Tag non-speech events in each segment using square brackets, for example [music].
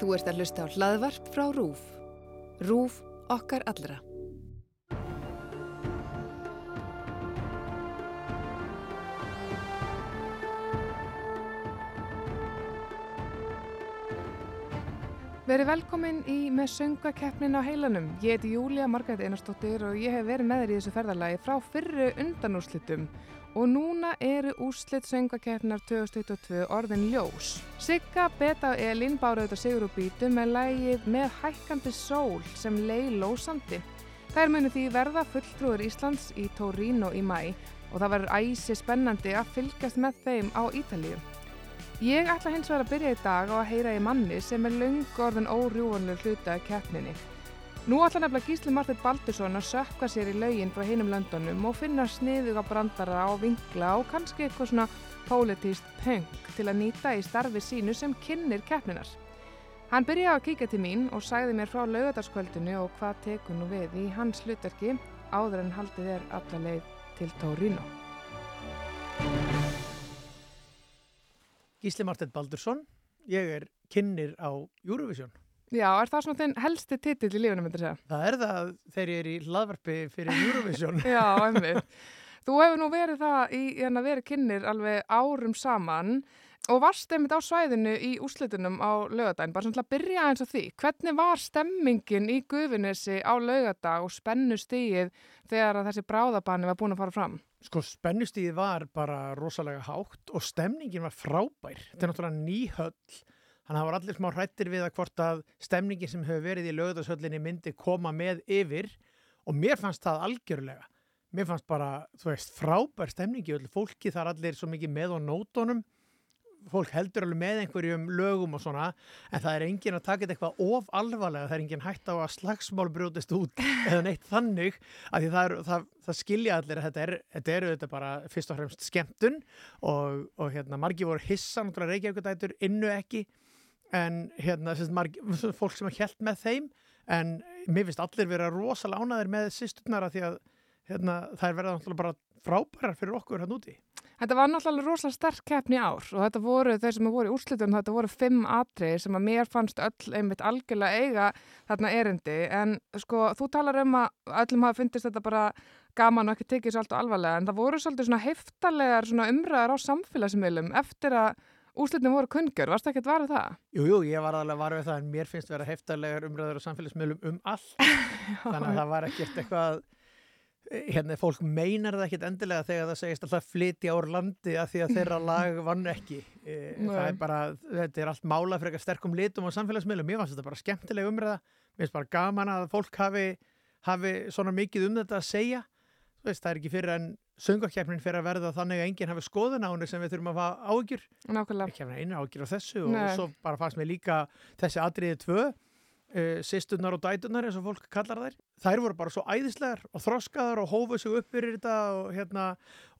Þú ert að hlusta á hlaðvarp frá RÚF. RÚF okkar allra. Verið velkomin í með söngakeppnin á heilanum. Ég heiti Júlia Margæti Einarstóttir og ég hef verið með þér í þessu ferðalagi frá fyrru undanúrslitum og núna eru úrslit söngakeppnar 2022 orðin ljós. Sigga, Beta og Elin bára auðvitað sigur og býtu með lægið með hækkandi sól sem leið lósandi. Þær munu því verða fulltrúður Íslands í Torino í mæ og það verður æsi spennandi að fylgjast með þeim á Ítalíu. Ég ætla hins vegar að byrja í dag á að heyra í manni sem er laungorðin órjúanlega hluta af keppninni. Nú ætla nefnilega Gísli Martið Baldursson að sökka sér í laugin frá hinum löndunum og finna sniðuga brandara á vingla og kannski eitthvað svona pólitíst punk til að nýta í starfi sínu sem kynir keppninar. Hann byrjaði að kíka til mín og sagði mér frá laugadagskvöldinu og hvað tekur nú við í hans hlutverki áður en haldið er alla leið til Torino. Gísli Martin Baldursson, ég er kynir á Eurovision. Já, er það svona þinn helsti titill í lífunum, myndir segja? Það er það þegar ég er í hlaðvarpi fyrir Eurovision. [laughs] Já, einmitt. Þú hefur nú verið það í en að vera kynir alveg árum saman og varst einmitt á svæðinu í úslitunum á laugadaginn, bara svona að byrja eins og því. Hvernig var stemmingin í Guðvinnesi á laugadag og spennu stíið þegar þessi bráðabanni var búin að fara fram? Sko spennustíði var bara rosalega hátt og stemningin var frábær. Þetta er náttúrulega nýhöll, þannig að það var allir smá hrættir við að hvort að stemningin sem hefur verið í lögðarshöllinni myndi koma með yfir og mér fannst það algjörlega. Mér fannst bara, þú veist, frábær stemningi, fólki þar allir svo mikið með á nótonum fólk heldur alveg með einhverjum lögum og svona en það er engin að taka þetta eitthvað of alvarlega, það er engin hægt á að slagsmál brjótist út [laughs] eða neitt þannig að það, er, það, það skilja allir að þetta er, þetta eru þetta bara fyrst og fremst skemmtun og, og hérna margi voru hissa náttúrulega Reykjavík-dætur innu ekki en hérna margi, fólk sem er helt með þeim en mér finnst allir vera rosalega ánaðir með sýsturnar að því að hérna, það er verið náttúrulega bara frábærar fyrir okkur hann úti. Þetta var náttúrulega rosalega sterk keppni ár og þetta voru, þeir sem voru í úrslitum, þetta voru fimm atriðir sem að mér fannst öll einmitt algjörlega eiga þarna erindi en sko þú talar um að öllum hafa fundist þetta bara gaman og ekki tekið svo allt og alvarlega en það voru svolítið svona heftalegar svona umræðar á samfélagsmiðlum eftir að úrslitum voru kungur, varst það ekki að vara það? Jú, jú, ég var alveg að vara við það en mér finnst vera heftalegar umræðar á samfélagsmiðlum um allt [laughs] þannig að það var ekkert eitthvað hérna fólk meinar það ekkit endilega þegar það segist alltaf flytja ár landi að því að þeirra [laughs] lag vann ekki. E, það er bara, þetta er allt mála fyrir eitthvað sterkum litum á samfélagsmiðlum. Ég fannst þetta bara skemmtilega umræða. Mér finnst bara gaman að fólk hafi, hafi svona mikið um þetta að segja. Veist, það er ekki fyrir en söngarkjæfnin fyrir að verða þannig að enginn hafi skoðun á henni sem við þurfum að hafa ágjur ekki hafa einu ágjur á þessu Nei. og svo bara fannst mér líka þessi atriðið tvö uh, sýsturnar og dæturnar eins og fólk kallar þær þær voru bara svo æðislegar og þroskaðar og hófuð sig upp fyrir þetta og, hérna,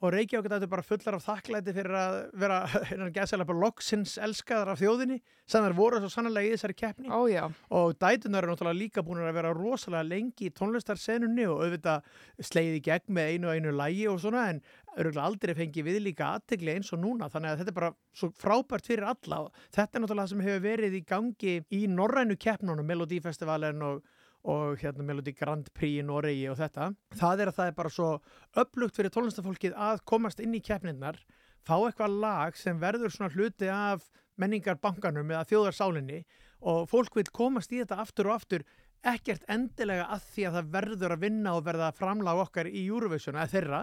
og Reykjavík þetta bara fullar af þakklæti fyrir að vera [laughs] hérna loksins elskaðar af þjóðinni sem þær voru svo sannlega í þessari keppni. Oh, og dætunar eru náttúrulega líka búin að vera rosalega lengi í tónlistarsenunni og auðvitað sleiði gegn með einu og einu lægi og svona en öruglega aldrei fengi við líka aðtegli eins og núna. Þannig að þetta er bara svo frábært fyrir alla og þetta er náttúrulega sem hefur verið í gangi í norrænu keppnunum, Melodífestivalen og og hérna Melody Grand Prix í Noregi og þetta. Það er að það er bara svo upplugt fyrir tónlistafólkið að komast inn í keppninnar, fá eitthvað lag sem verður svona hluti af menningarbankanum eða þjóðarsálinni og fólk vil komast í þetta aftur og aftur ekkert endilega að því að það verður að vinna og verða að framlaga okkar í Eurovision eða þeirra,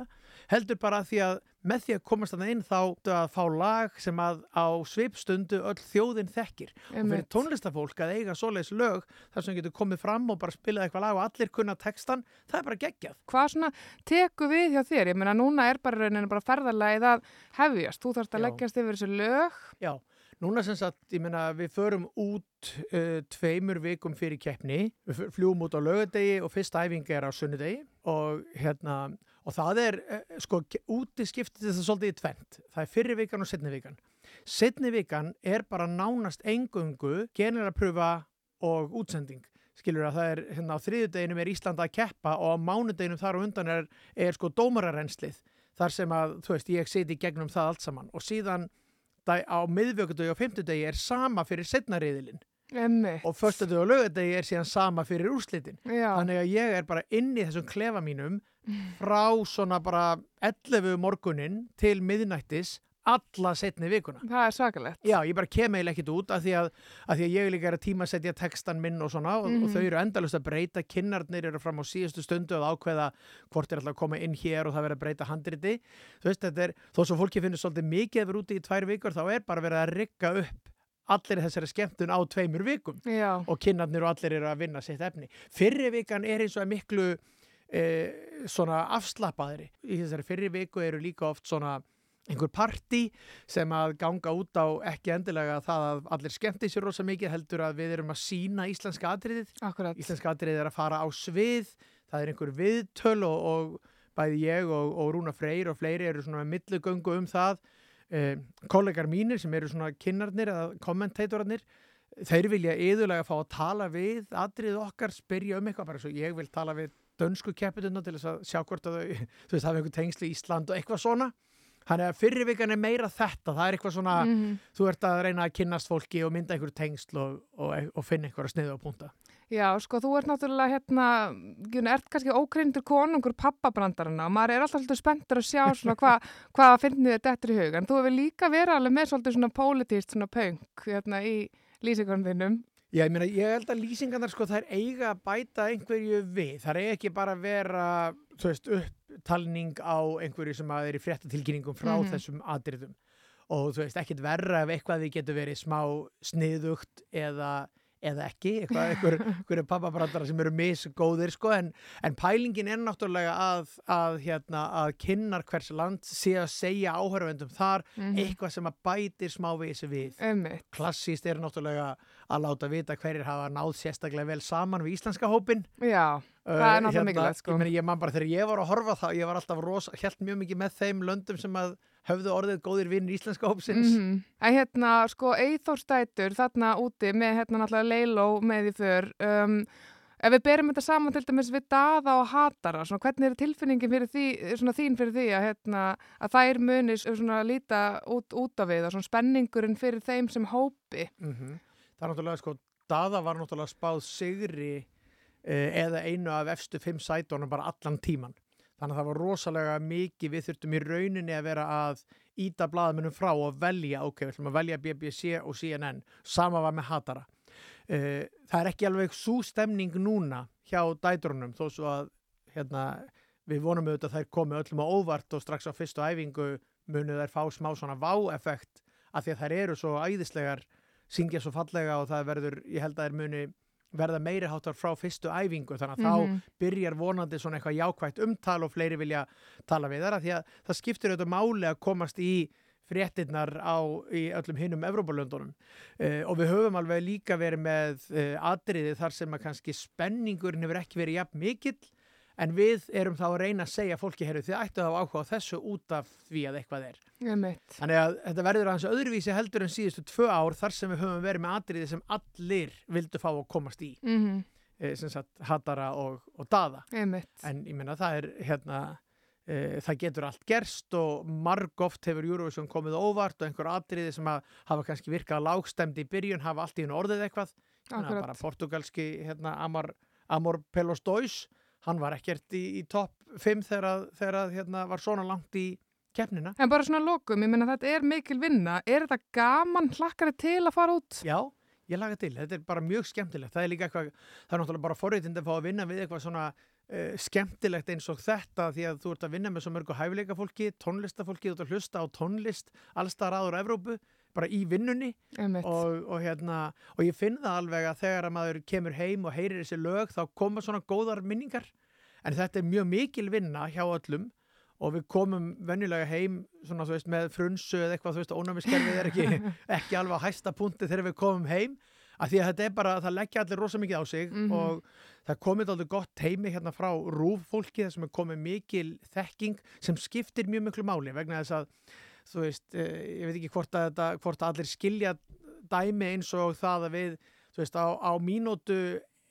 heldur bara að því að með því að komast að það inn þá að fá lag sem að á svipstundu öll þjóðin þekkir. Emmeit. og fyrir tónlistafólk að eiga svoleiðs lög þar sem getur komið fram og bara spilað eitthvað lag og allir kunna textan, það er bara geggjað. Hvað svona teku við hjá þér? Ég meina núna er bara rauninu bara ferðarlega að hefjast, þú þarfst að leggjast yfir þessu lög. Já Núna sem sagt, ég menna, við förum út uh, tveimur vikum fyrir keppni, við fljúum út á lögadegi og fyrsta æfinga er á sunnudegi og hérna, og það er, uh, sko, úti skiptið þetta svolítið í tvent. Það er fyrir vikan og setni vikan. Setni vikan er bara nánast engungu genir að pröfa og útsending. Skilur að það er, hérna, á þriðudeginum er Íslanda að keppa og á mánudeginum þar og undan er, er sko dómararrenslið. Þar sem að, þú veist, ég seti gegnum það allt saman og síðan á miðvöggundegi og fymtudegi er sama fyrir setnariðilinn og föstudag og lögadegi er síðan sama fyrir úrslitin. Já, þannig að ég er bara inn í þessum klefa mínum [laughs] frá svona bara 11 morgunin til miðnættis alla setni vikuna það er svakalegt. Já, ég bara kem eiginlega ekkit út af því að, af því að ég líka er að tímasetja textan minn og svona og, og Mhm. þau eru endalust að breyta, kinnarnir eru fram á síðustu stundu að ákveða hvort er alltaf að koma inn hér og það verður að breyta handriti. Þú veist, þetta er, þó svo fólki finnir svolítið mikið yfir úti í tvær vikur þá er bara verið að rigga upp allir þessari skemmtun á tveimur vikum Já, og kinnarnir og allir eru að vinna sitt efni. Fyrri vikan er eins og að miklu e, svona afslappaðri. Í þessari fyrri viku eru líka oft svona einhver partí sem að ganga út á ekki endilega það að allir skemmti sér rosa mikið heldur að við erum að sína íslenska atriðið. akkurat. Íslenska atriðið er að fara á svið, það er einhver viðtöl og, og bæði ég og, og Rúna Freyr og fleiri eru svona með millugöngu um það. Eh, kollegar mínir sem eru svona kinnarnir eða kommentatorarnir þeir vilja yðurlega fá að tala við atrið okkar, spyrja um eitthvað bara svo ég vil tala við dönsku keppituna til þess að sjá hvort að þau, [laughs] veist, hafa einhver tengslu í Ísland og eitthvað svona Þannig að fyrri vikan er meira þetta, það er eitthvað svona, Mhm. þú ert að reyna að kynnast fólki og mynda einhver tengsl og, og, og finna einhverja sniðu á punta. Já, sko, þú ert náttúrulega hérna, Gunni, ert kannski ókreindur konungur pappabrandarana og maður er alltaf alltaf spenntur að sjá svona hvað hva finnir þetta eftir í hug. En þú hefur líka verið alveg með svolítið svona pólitíst, svona punk, hérna, í lýsingarnum þínum. Já, ég meina, ég held að lýsingarnar sko þær eiga að bæta einhverju við. Það er ekki bara að vera, þú veist, upptalning á einhverju sem að er í fréttatilkynningum frá Mhm. þessum atriðum. Og þú veist, ekkit verra ef eitthvað því getur verið smá sniðugt eða, eða ekki, eitthvað, einhver, [laughs] einhverju pappabrandara sem eru misgóðir, sko, en, en pælingin er náttúrulega að, að, hérna, að kynnar hvers land sé að segja áhörfendum þar Mhm. eitthvað sem að bætir smá við Ömmit. klassíst er náttúrulega að láta vita hverjir hafa náð sérstaklega vel saman við íslenska hópin. Já, Uh, Það er náttúrulega mikilvægt, sko. Ég, ég man bara þegar ég var að horfa það, ég var alltaf rosa, held mjög mikið með þeim löndum sem að höfðu orðið góðir vinnir íslenska hópsins. Mhm. En hérna, sko, Eithórstætur þarna úti með hérna náttúrulega Leiló með í för, um, ef við berum þetta saman til dæmis við daða og hatara, svona hvernig er tilfinningin fyrir því, svona þín fyrir því að, hérna, að þær munis svona líta út, út af við og spenningurinn fyrir þeim sem hópi? Mhm. Það er náttúrulega, sko, Dada var náttúrulega spáð sigri uh, eða einu af efstu fimm sætónum bara allan tíman. Þannig að það var rosalega mikið, við þurftum í rauninni að vera að íta blaðmennum frá og velja, ok, við ætlum að velja BBC og CNN, sama var með hatara. Uh, það er ekki alveg svo stemning núna hjá dætrunum, þó svo að hérna, við vonum auðvitað að þær komi öllum á óvart og strax á fyrstu æfingu munu þær fá smá svona vá-effekt af því að þær eru svo æðislegar syngja svo fallega og það verður, ég held að þær muni verða meiri háttar frá fyrstu æfingu þannig að þá Mhm. byrjar vonandi svona eitthvað jákvægt umtal og fleiri vilja tala við þar því að það skiptir auðvitað máli að komast í fréttinnar á í öllum hinnum Evrópalöndunum uh, og við höfum alveg líka verið með uh, atriði þar sem að kannski spenningurinn hefur ekki verið jafn mikill en við erum þá að reyna að segja fólki herru þið ættu að áhuga á þessu út af því að eitthvað er. Þannig að þetta verður aðeins öðruvísi heldur en síðustu tvö ár þar sem við höfum verið með atriði sem allir vildu fá að komast í, Mm -hmm. e, sem sagt Hattara og, og Dada. Ömmit. En ég meina það er hérna, e, það getur allt gerst og margóft hefur Eurovision komið óvart og einhver atriði sem að hafa kannski virkað lágstemd í byrjun hafa allt í hennu orðið eitthvað. Bara portugalski hérna, Amor, Amor Pelos Dois, hann var ekkert í, í topp 5 þegar, að- þegar að, hérna, var svona langt í keppnina. En bara svona lokum, ég meina þetta er mikil vinna. Er þetta gaman hlakkari til að fara út? Já, ég laga til. Þetta er bara mjög skemmtilegt. Það er líka eitthvað, það er náttúrulega bara forréttindi að fá að vinna við eitthvað svona uh, skemmtilegt eins og þetta því að þú ert að vinna með svo mörgu hæfileika fólki, tónlistafólki, þú ert að hlusta á tónlist allstað ráður á Evrópu, bara í vinnunni og, og hérna, og ég finn það alveg að þegar að maður kemur heim og heyrir þessi lög þá koma svona góðar minningar. En þetta er mjög mikil vinna hjá öllum og við komum venjulega heim svona veist með frunsu eða eitthvað þú veist ónæmiskerfið er ekki, [laughs] ekki alveg á hæsta punkti þegar við komum heim. Af því að þetta er bara, það leggja allir rosa mikið á sig Mhm. og það komið alveg gott heimi hérna frá rúf fólki þar sem er komið mikil þekking sem skiptir mjög miklu máli vegna þess að þú veist, eh, ég veit ekki hvort að, þetta, hvort að allir skilja dæmi eins og það að við, þú veist, á, á mínútu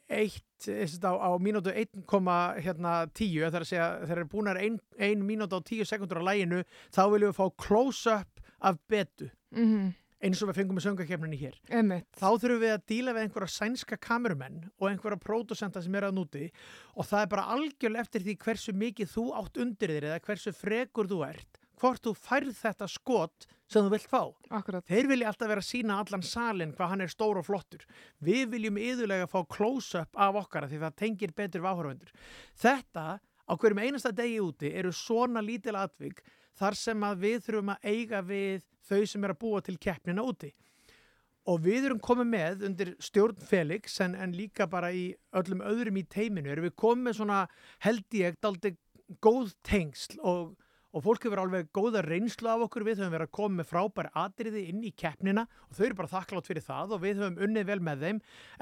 eitt, þess að á, á mínútu 1,10 hérna, þar að segja, þegar er búin að ein, ein mínútu á 10 sekundur á læginu, þá viljum við fá close-up af betu. Mm eins og við fengum með söngakefninni hér. Einmitt. Þá þurfum við að díla við einhverja sænska kamerumenn og einhverja pródusenta sem er að núti og það er bara algjörlega eftir því hversu mikið þú átt undir þér eða hversu frekur þú ert, hvort þú færð þetta skot sem þú vilt fá. Akkurat. Þeir vilja alltaf vera að sína allan salin hvað hann er stór og flottur. Við viljum yðurlega fá close-up af okkar af því það tengir betur við áhörfundur. Þetta á hverjum einasta degi úti eru svona lítil atvig þar sem að við þurfum að eiga við þau sem er að búa til keppnina úti. Og við erum komið með undir stjórn Felix en, en líka bara í öllum öðrum í teiminu erum við komið með svona held ég daldi góð tengsl og og fólk hefur alveg góða reynslu af okkur við höfum verið að koma með frábæri atriði inn í keppnina og þau eru bara þakklátt fyrir það og við höfum unnið vel með þeim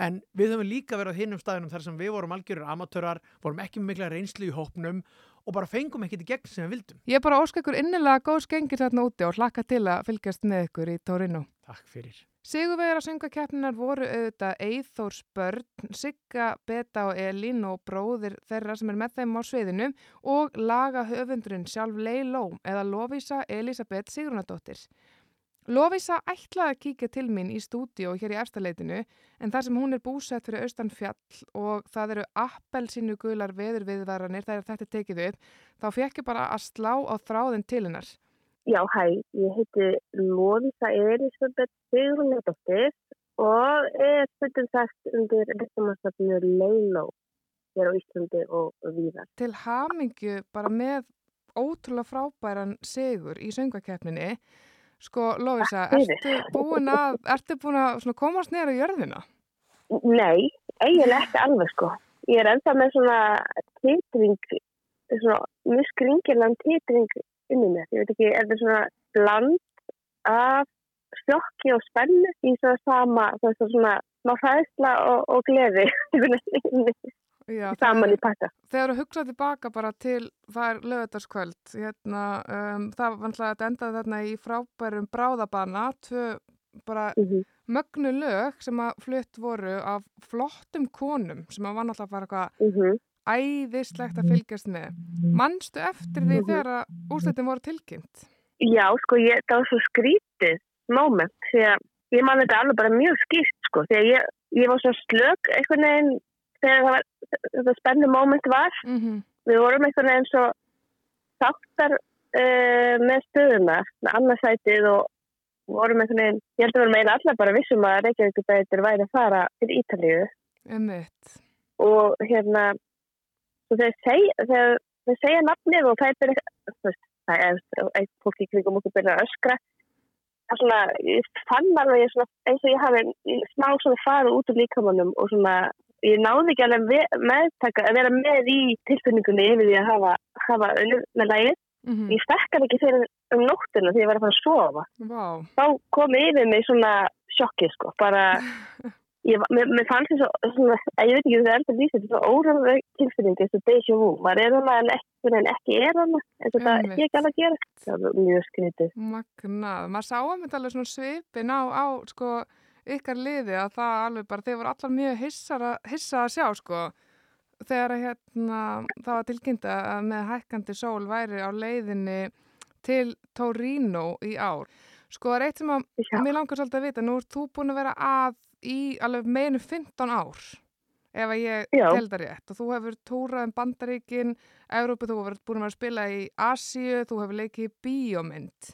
en við höfum líka verið á hinnum staðinum þar sem við vorum algjörur amatörar, vorum ekki með mikla reynslu í hópnum og bara fengum ekkert í gegn sem við vildum. Ég er bara ósk ykkur innilega góð skengir þarna úti og hlakka til að fylgjast með ykkur í Torino. Takk fyrir. Sigurvegar að söngakeppninar voru auðvitað Eithórs börn, Sigga, Beta og Elín og bróðir þeirra sem er með þeim á sviðinu og laga höfundurinn sjálf Leiló eða Lovísa Elisabeth Sigrunadóttir. Lovísa ætlaði að kíkja til mín í stúdíu hér í efstaleitinu en þar sem hún er búsett fyrir austan fjall og það eru appelsínu gular veður viðvaranir þegar þetta er tekið upp, þá fekk ég bara að slá á þráðin til hennar. Já, hæ, ég heiti Lóðisa Elisabeth Sigurðardóttir og er stundum sagt undir listamannsnafnu Leiló hér á Íslandi og víðar. Til hamingju bara með ótrúlega frábæran sigur í söngakeppninni. Sko, Lóðisa, ertu búin að, ertu búin að komast neyra í jörðina? Nei, eiginlega ekki alveg sko. Ég er ennþá með svona titring, svona mjög skringilegan titring inni með. Ég veit ekki, er það svona bland af sjokki og spennu í svona sama, það er svona smá fæðsla og, og gleði [laughs] Já, saman í pakka. Þegar þú hugsaði tilbaka bara til það er lögutaskvöld, hérna, um, það var vantlega að enda þarna í frábærum bráðabana, tvö bara mm -hmm. mögnu lög sem að flutt voru af flottum konum sem að var náttúrulega bara eitthvað mm -hmm æðislegt að fylgjast með. Manstu eftir því þegar að úsleitin voru tilkynnt? Já, sko, ég, það var svo skrítið moment, því að ég man þetta alveg bara mjög skýrt, sko, því að ég, ég var svo slög einhvern veginn þegar það var, þetta spennu moment var. Mm -hmm. Við vorum einhvern veginn svo þáttar uh, með stöðuna, með annarsætið og vorum einhvern veginn, ég held að vera meina allar bara vissum að Reykjavík beitur væri að fara til Ítalíu. Um mitt. Og hérna, og segja, þeir, þeir segja nafnið og það er það er eitt fólk í kringum okkur byrja að öskra svona, ég fann alveg svona, eins og ég hafi smá svona farið út úr líkamannum og svona ég náði ekki alveg meðtaka að vera með í tilfinningunni yfir því að hafa, hafa öllum með lægið mm -hmm. ég stekkar ekki fyrir um nóttinu því ég var að fara að sofa wow. þá kom yfir mig svona sjokki sko, bara [laughs] Ég, mér, mér fannst svo, svona, ég veit ekki hvað það er að lýsa, þetta er svo óræðveg tilfinning, þetta er déjà vu, maður er hana en ekki, en ekki er hana, en þetta er ekki alveg að gera, það er mjög skritið. Magnað, maður sá að þetta alveg svona svipin á, á, sko, ykkar liði að það alveg bara, þeir voru allar mjög hissað hissa að sjá, sko, þegar hérna, það var tilkynnt að með hækkandi sól væri á leiðinni til Torino í ár. Sko, það er eitt sem að, mér langar svolítið að vita, nú ert þú búin að vera að í alveg meðinu 15 ár ef að ég telda rétt og þú hefur tórað um bandaríkin Európa, þú hefur búin að vera að spila í Asíu, þú hefur leikið í bíómynd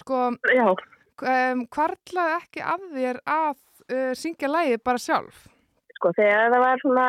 sko um, hvarlaði ekki af þér að uh, syngja lægi bara sjálf? Sko þegar það var svona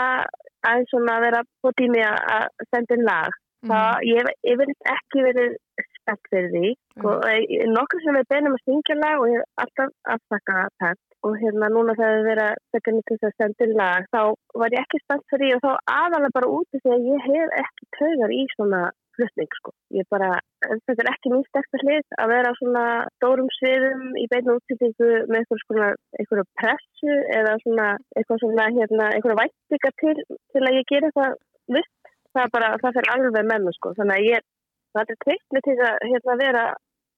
aðeins svona að vera på tími að senda inn lag mm. það ég, ég verið ekki verið spennt fyrir því sko, mm. nokkur sem er beinum að syngja lag og ég hef alltaf aftakað það og hérna núna þegar það verið að segja nýtt þess að senda inn lag þá var ég ekki spennt fyrir því og þá aðalega bara úti því að ég hef ekki taugar í svona flutning sko. Ég bara, þetta er ekki mjög sterkast hlið að vera á svona stórum sviðum í beinu útsýtingu með eitthvað svona, eitthvað pressu eða svona eitthvað svona hérna, eitthvað vættinga til, til að ég gera eitthvað vitt. Það er bara, það fyrir alveg með mig sko. Þannig að ég, það er treykt með til að hérna vera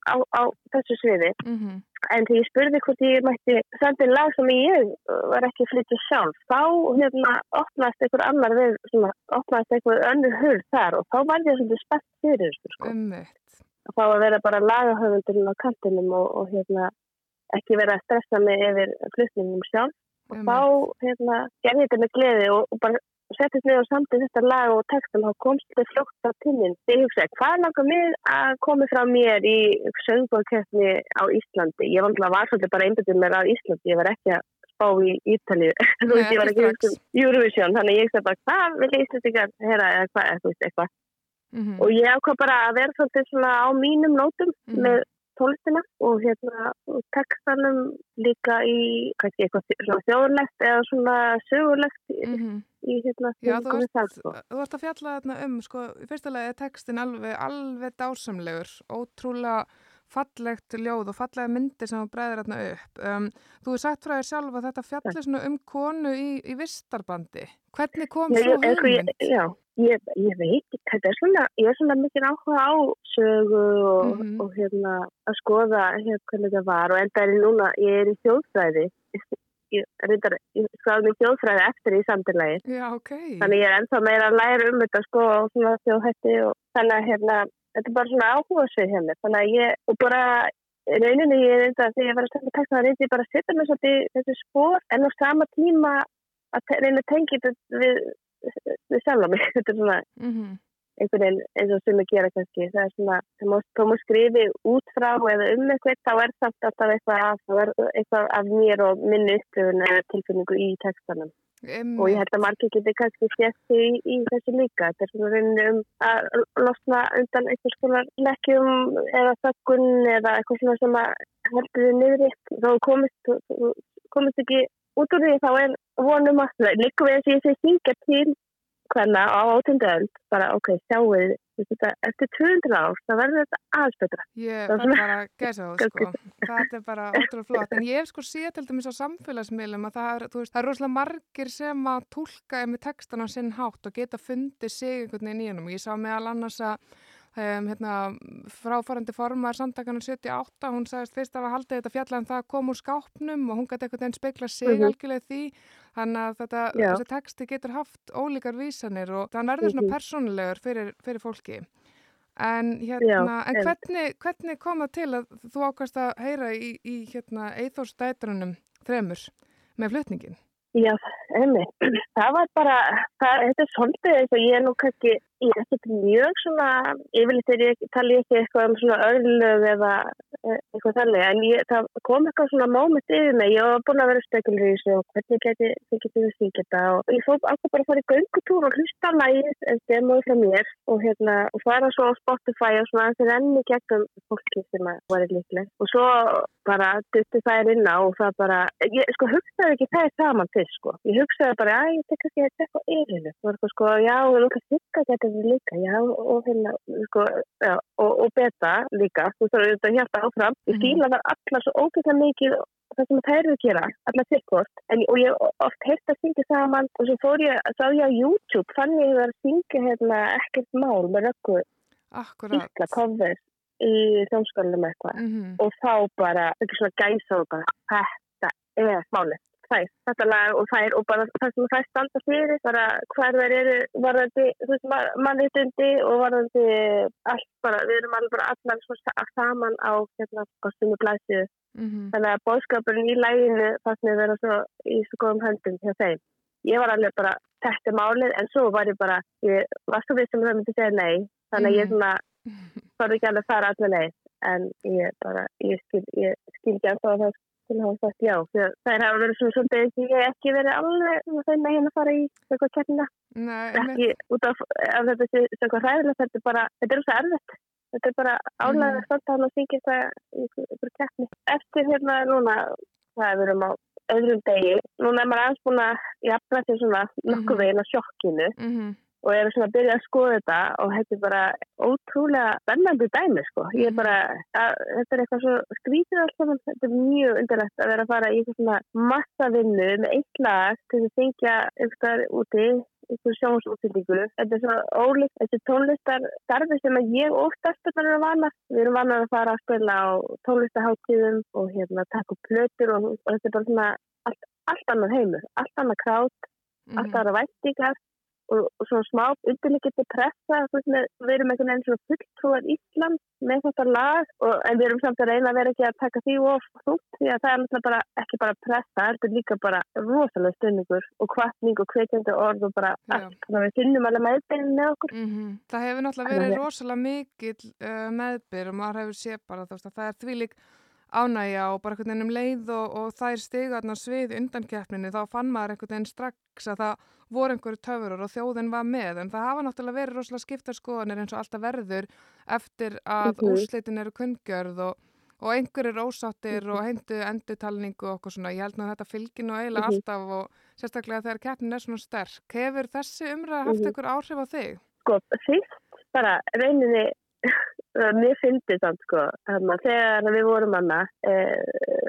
á, á þessu sviði. Mm -hmm. En þegar ég spurði hvort ég mætti senda lag sem ég var ekki flyttið sjálf, þá hérna opnaðist einhver annar við, svona, opnaðist einhver önnur hurð þar og þá var ég svolítið spennt fyrir sko. Ummitt. Þá að vera bara lagahöfundurinn á kantinum og, og hérna ekki vera að stressa mig yfir flutningum sjálf og þá hérna, gerði þetta með gleði og, og bara settist niður og samtið þetta lag og textum og komst þetta fljótt á tíminn. Ég hugsaði, hvað langar mig að komi frá mér í söngborgkeppni á Íslandi? Ég var svolítið bara einbjöndið mér á Íslandi, ég var ekki að spá í Ítalíu, [laughs] þú veist, ég var ekki um Eurovision, þannig ég hugsaði bara, hvað vil Íslandingar heyra eða hvað, þú veist, eitthvað. Mhm. Og ég ákvað bara að vera svolítið svona á mínum nótum Mhm. með tólistina og hérna textanum líka í kannski eitthvað þjóðlegt eða svona sögulegt í, Mhm. í hérna Já, þú það, sko. þú ert að fjalla þarna um, sko, lagi er textin alveg, alveg dásamlegur, ótrúlega fallegt ljóð og fallega myndir sem þú bregður þarna upp. Um, þú hefur sagt frá þér sjálf að þetta fjalli svona um konu í, í vistarbandi. Hvernig kom ég, hugmynd? já, ég, ég veit, þetta er svona, ég er svona mikið áhuga á sögu og, Mhm. og hérna að skoða hérna hvernig það var og enda er ég núna, ég er í þjóðfræði, ég, reyndar, ég skráði í þjóðfræði eftir í samtilagi. Já, ok. Þannig ég er ennþá meira að læra um þetta sko og svona þjóðhætti og þannig að hérna, þetta er bara svona áhuga svið hjá mér. Þannig að ég, og bara rauninni ég er þetta, þegar ég var að standa texta það reyndi ég bara að setja mér svolítið í þessu spór en á sama tíma að reyna að tengja þetta við, við sjálf mig. [laughs] Þetta er svona Mm einhvern veginn eins og sem að gera kannski. Það er svona, það má skrifi út frá eða um eitthvað, þá er samt alltaf eitthvað af, eitthvað af mér og minni upplifun eða tilfinningu í textanum og ég held að margir getur kannski sést í, í þessu líka. Þetta er svona rauninni um að losna undan einhvers konar lekkjum eða þöggun eða eitthvað svona sem að heldur þið niðri. Þá komist, komist ekki út úr því þá er vonum að líka við þess að ég sé syngja til hvernig á átundöld bara ok, sjáu þið þetta, eftir 200 ár það verður þetta betra. Ég fær svona- bara gæsa það, sko. Það er bara ótrúlega flott. En ég hef sko séð til dæmis á samfélagsmiðlum að það er, veist, það er rosalega margir sem að tólka með textan á sinn hátt og geta fundið sig einhvern veginn í hennum. Ég sá meðal annars að um, hérna, fráfarandi formar samtakana 78, hún sagðist fyrst að haldið þetta fjalla en það að koma úr skápnum og hún gæti einhvern veginn speikla sig Mhm. algjörlega í því. Þannig að þetta, Já. þessi texti getur haft ólíkar vísanir og þann verður svona Mhm. persónulegur fyrir, fyrir fólki. En, Já, hérna, en einmitt. hvernig, hvernig kom það til að þú ákast að heyra í, í hérna, Eithórsdætrunum þremur með flutningin? Já, einmitt. [clears throat] Það var bara, það, þetta er svolítið eins og ég er nú kannski, ég er ekkert mjög svona, yfirleitt er ég, tala ég ekki eitthvað um svona örlög eða eh, eitthvað þannig, en ég, það kom eitthvað svona moment yfir mig, ég var búin að vera spekulur í þessu og hvernig geti, þið getið syngja þetta og ég fór ákvað bara að fara í göngutúr og hlusta á lægið en stemóið frá mér og hérna, og fara svo á Spotify og svona þessi renni gegnum fólki sem að var líklega og svo bara dutti það inn á og það bara, ég sko hugsaði ekki það saman fyrst sko, ég hugsaði bara að ég tek ekki að tekka yrinu, það var eitthvað sko já, þetta líka já, og hérna, sko já, og, og beta líka, þú þarf auðvitað að hjálpa áfram, ég Mhm. fíla það allar svo ógæta mikið það sem það eru að gera, allar tilkvort en, og ég oft heilt að syngja saman og svo fór ég, sá ég á YouTube fann ég að syngja hérna ekkert mál með röggu Akkurat. ítla cover í þjómskólanum eitthvað Mm og þá bara, ekki svona gæsa og bara, þetta er málið þær, þetta lag og þær og bara það sem þær standa fyrir, bara hver þær eru varðandi, mannitundi og varðandi allt bara, við erum alveg bara allar svo sa- saman á hérna, kostumu blæsið, -hmm. þannig að bóðskapurinn í læginu fannst mér vera svo í svo góðum höndum hjá þeim. Ég var alveg bara, þetta málið, en svo var ég bara, ég var svo við sem það myndi segja nei, þannig að ég Mhm. svona þarf ekki alveg að fara allir leið en ég bara, ég skil, ég skil ekki að það til að hafa sagt já að það er hafa verið svona svolítið og ég hef ekki verið alveg svona þeim megin að fara í eitthvað Nei, ekki út af að þetta sé eitthvað hræðilegt, þetta er bara þetta er svo erfitt, þetta er bara álæðið að standa hann að syngja þetta í einhverju keppni. Eftir hérna núna það er verið á öðrum degi núna er maður aðeins búin að jafna sér svona nokkuð Mhm. veginn á sjokkinu mm -hmm. Og ég er svona að byrja að skoða þetta og þetta er bara ótrúlega spennandi dæmi sko. Ég er bara, að, þetta er eitthvað svo skrítið allt saman, þetta er mjög undirlegt að vera að fara í svona massa vinnu með eitt lag til að syngja eitthvað úti, eitthvað sjónsútsendingu. Þetta er svo ólíkt, þetta er tónlistar starfi sem að ég og starfsbyrnar eru vana. Við erum vanar að fara að spila á tónlistarháttíðum og hérna taka upp plötur og, og þetta er bara svona allt, allt annað heimur, allt annað krát, allt aðra væntingar og og, svona smá undirleikiti pressa, með, við erum einhvern veginn svona fulltrúar Ísland með þetta lag, og, en við erum samt að reyna að vera ekki að taka því of þútt, því að það er náttúrulega bara, ekki bara pressa, það er líka bara rosalega stunningur og kvartning og kveitjandi orð og bara allt, þannig að við finnum alveg meðbyrðin með okkur. Mm Það hefur náttúrulega verið rosalega mikill uh, meðbyr og maður hefur séð bara þú veist að það er því lík ánægja og bara einhvern veginn um leið og, og þær stigarnar svið undan keppninni þá fann maður einhvern veginn strax að það voru einhverju töfurur og þjóðin var með en það hafa náttúrulega verið rosalega skiptarskoðanir eins og alltaf verður eftir að Mhm. úrslitin eru kunngjörð og, og einhverjir ósáttir og heimtu endutalningu og okkur svona ég held nú þetta fylgir nú eiginlega Mhm. alltaf og sérstaklega þegar keppnin er svona sterk hefur þessi umræða haft Mhm. einhver áhrif á þig? sko, fyrst bara reyninni mér fyndi það sko. Þannig að þegar við vorum hana eh,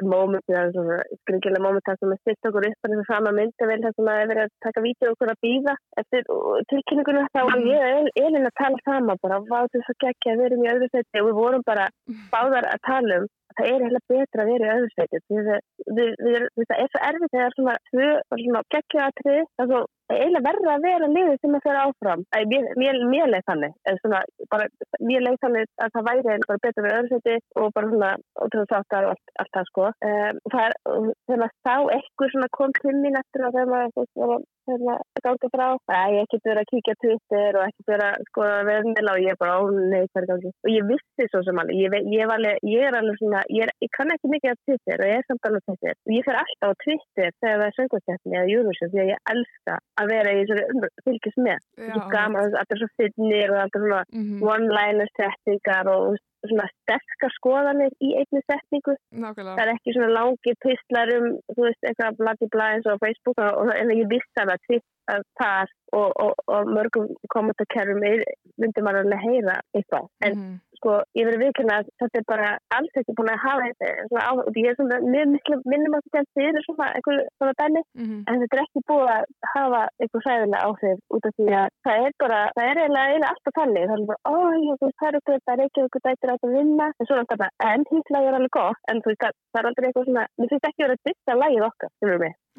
mómentið, það er svona skringilega móment það sem að styrta okkur upp bara þess að sama myndavel það sem að er verið að taka vítið okkur að býða eftir tilkynningunum þá var ég og Elin að tala sama bara vátu svo geggja að við erum í öðru seti og við vorum bara báðar að tala um það er heila betra að vera í öðru seti það er svo erfitt þegar svona, svona geggja aðtrið það er eiginlega verða að vera liðið sem að fyrir áfram. Æ, mér, mér, mér leið þannig, svona, bara, mér leið þannig að það væri bara betra við öðursæti og bara svona, og til þess aftar og allt, allt það sko. Um, það er, þegar maður sá eitthvað svona kom til mín eftir að þegar maður, maður ganga frá, að ég ekkert verið að kíkja Twitter og ekkert verið að skoða veðmila og ég bara, ó nei, hvað er gangi? Og ég vissi svo sem alveg, ég, ég, alveg, ég er alveg svona, ég, er, ég kann ekki mikið af Twitter og ég er samt alveg Twitter. Og ég fer alltaf á Twitter þegar það er söngvakeppni eða Eurovision því að ég elska að vera í svona fylgjast með. Já, Svo gaman, það er alltaf svo finnir og alltaf svona Mhm, one-liner setningar og svona sterkar skoðanir í einni setningu. Nákvæmlega. Það er ekki svona langi pistlar um, þú veist, eitthvað bladi blæðins á Facebook og, og en ég vissi að það að þar og, og, og mörgum kommentakerfum myndi maður alveg heyra eitthvað. En Mhm. Sko, ég verið viðkynna að þetta er bara alls ekki búin að hafa þetta svona á, og ég er svona mjög miklu minnum að þetta fyrir svona eitthvað svona dæmi Mhm. en þetta er ekki búið að hafa eitthvað sæðilega áhrif út af því að það er bara, það er eiginlega, eiginlega alltaf þannig það er bara, ó, ég veist, það er eitthvað það er ekki eitthvað dættir að það vinna. En svo er þetta bara, en hýtlega er alveg gott. En þú veist, það, er aldrei eitthvað svona mér finnst ekki verið að bytta lagið okkar,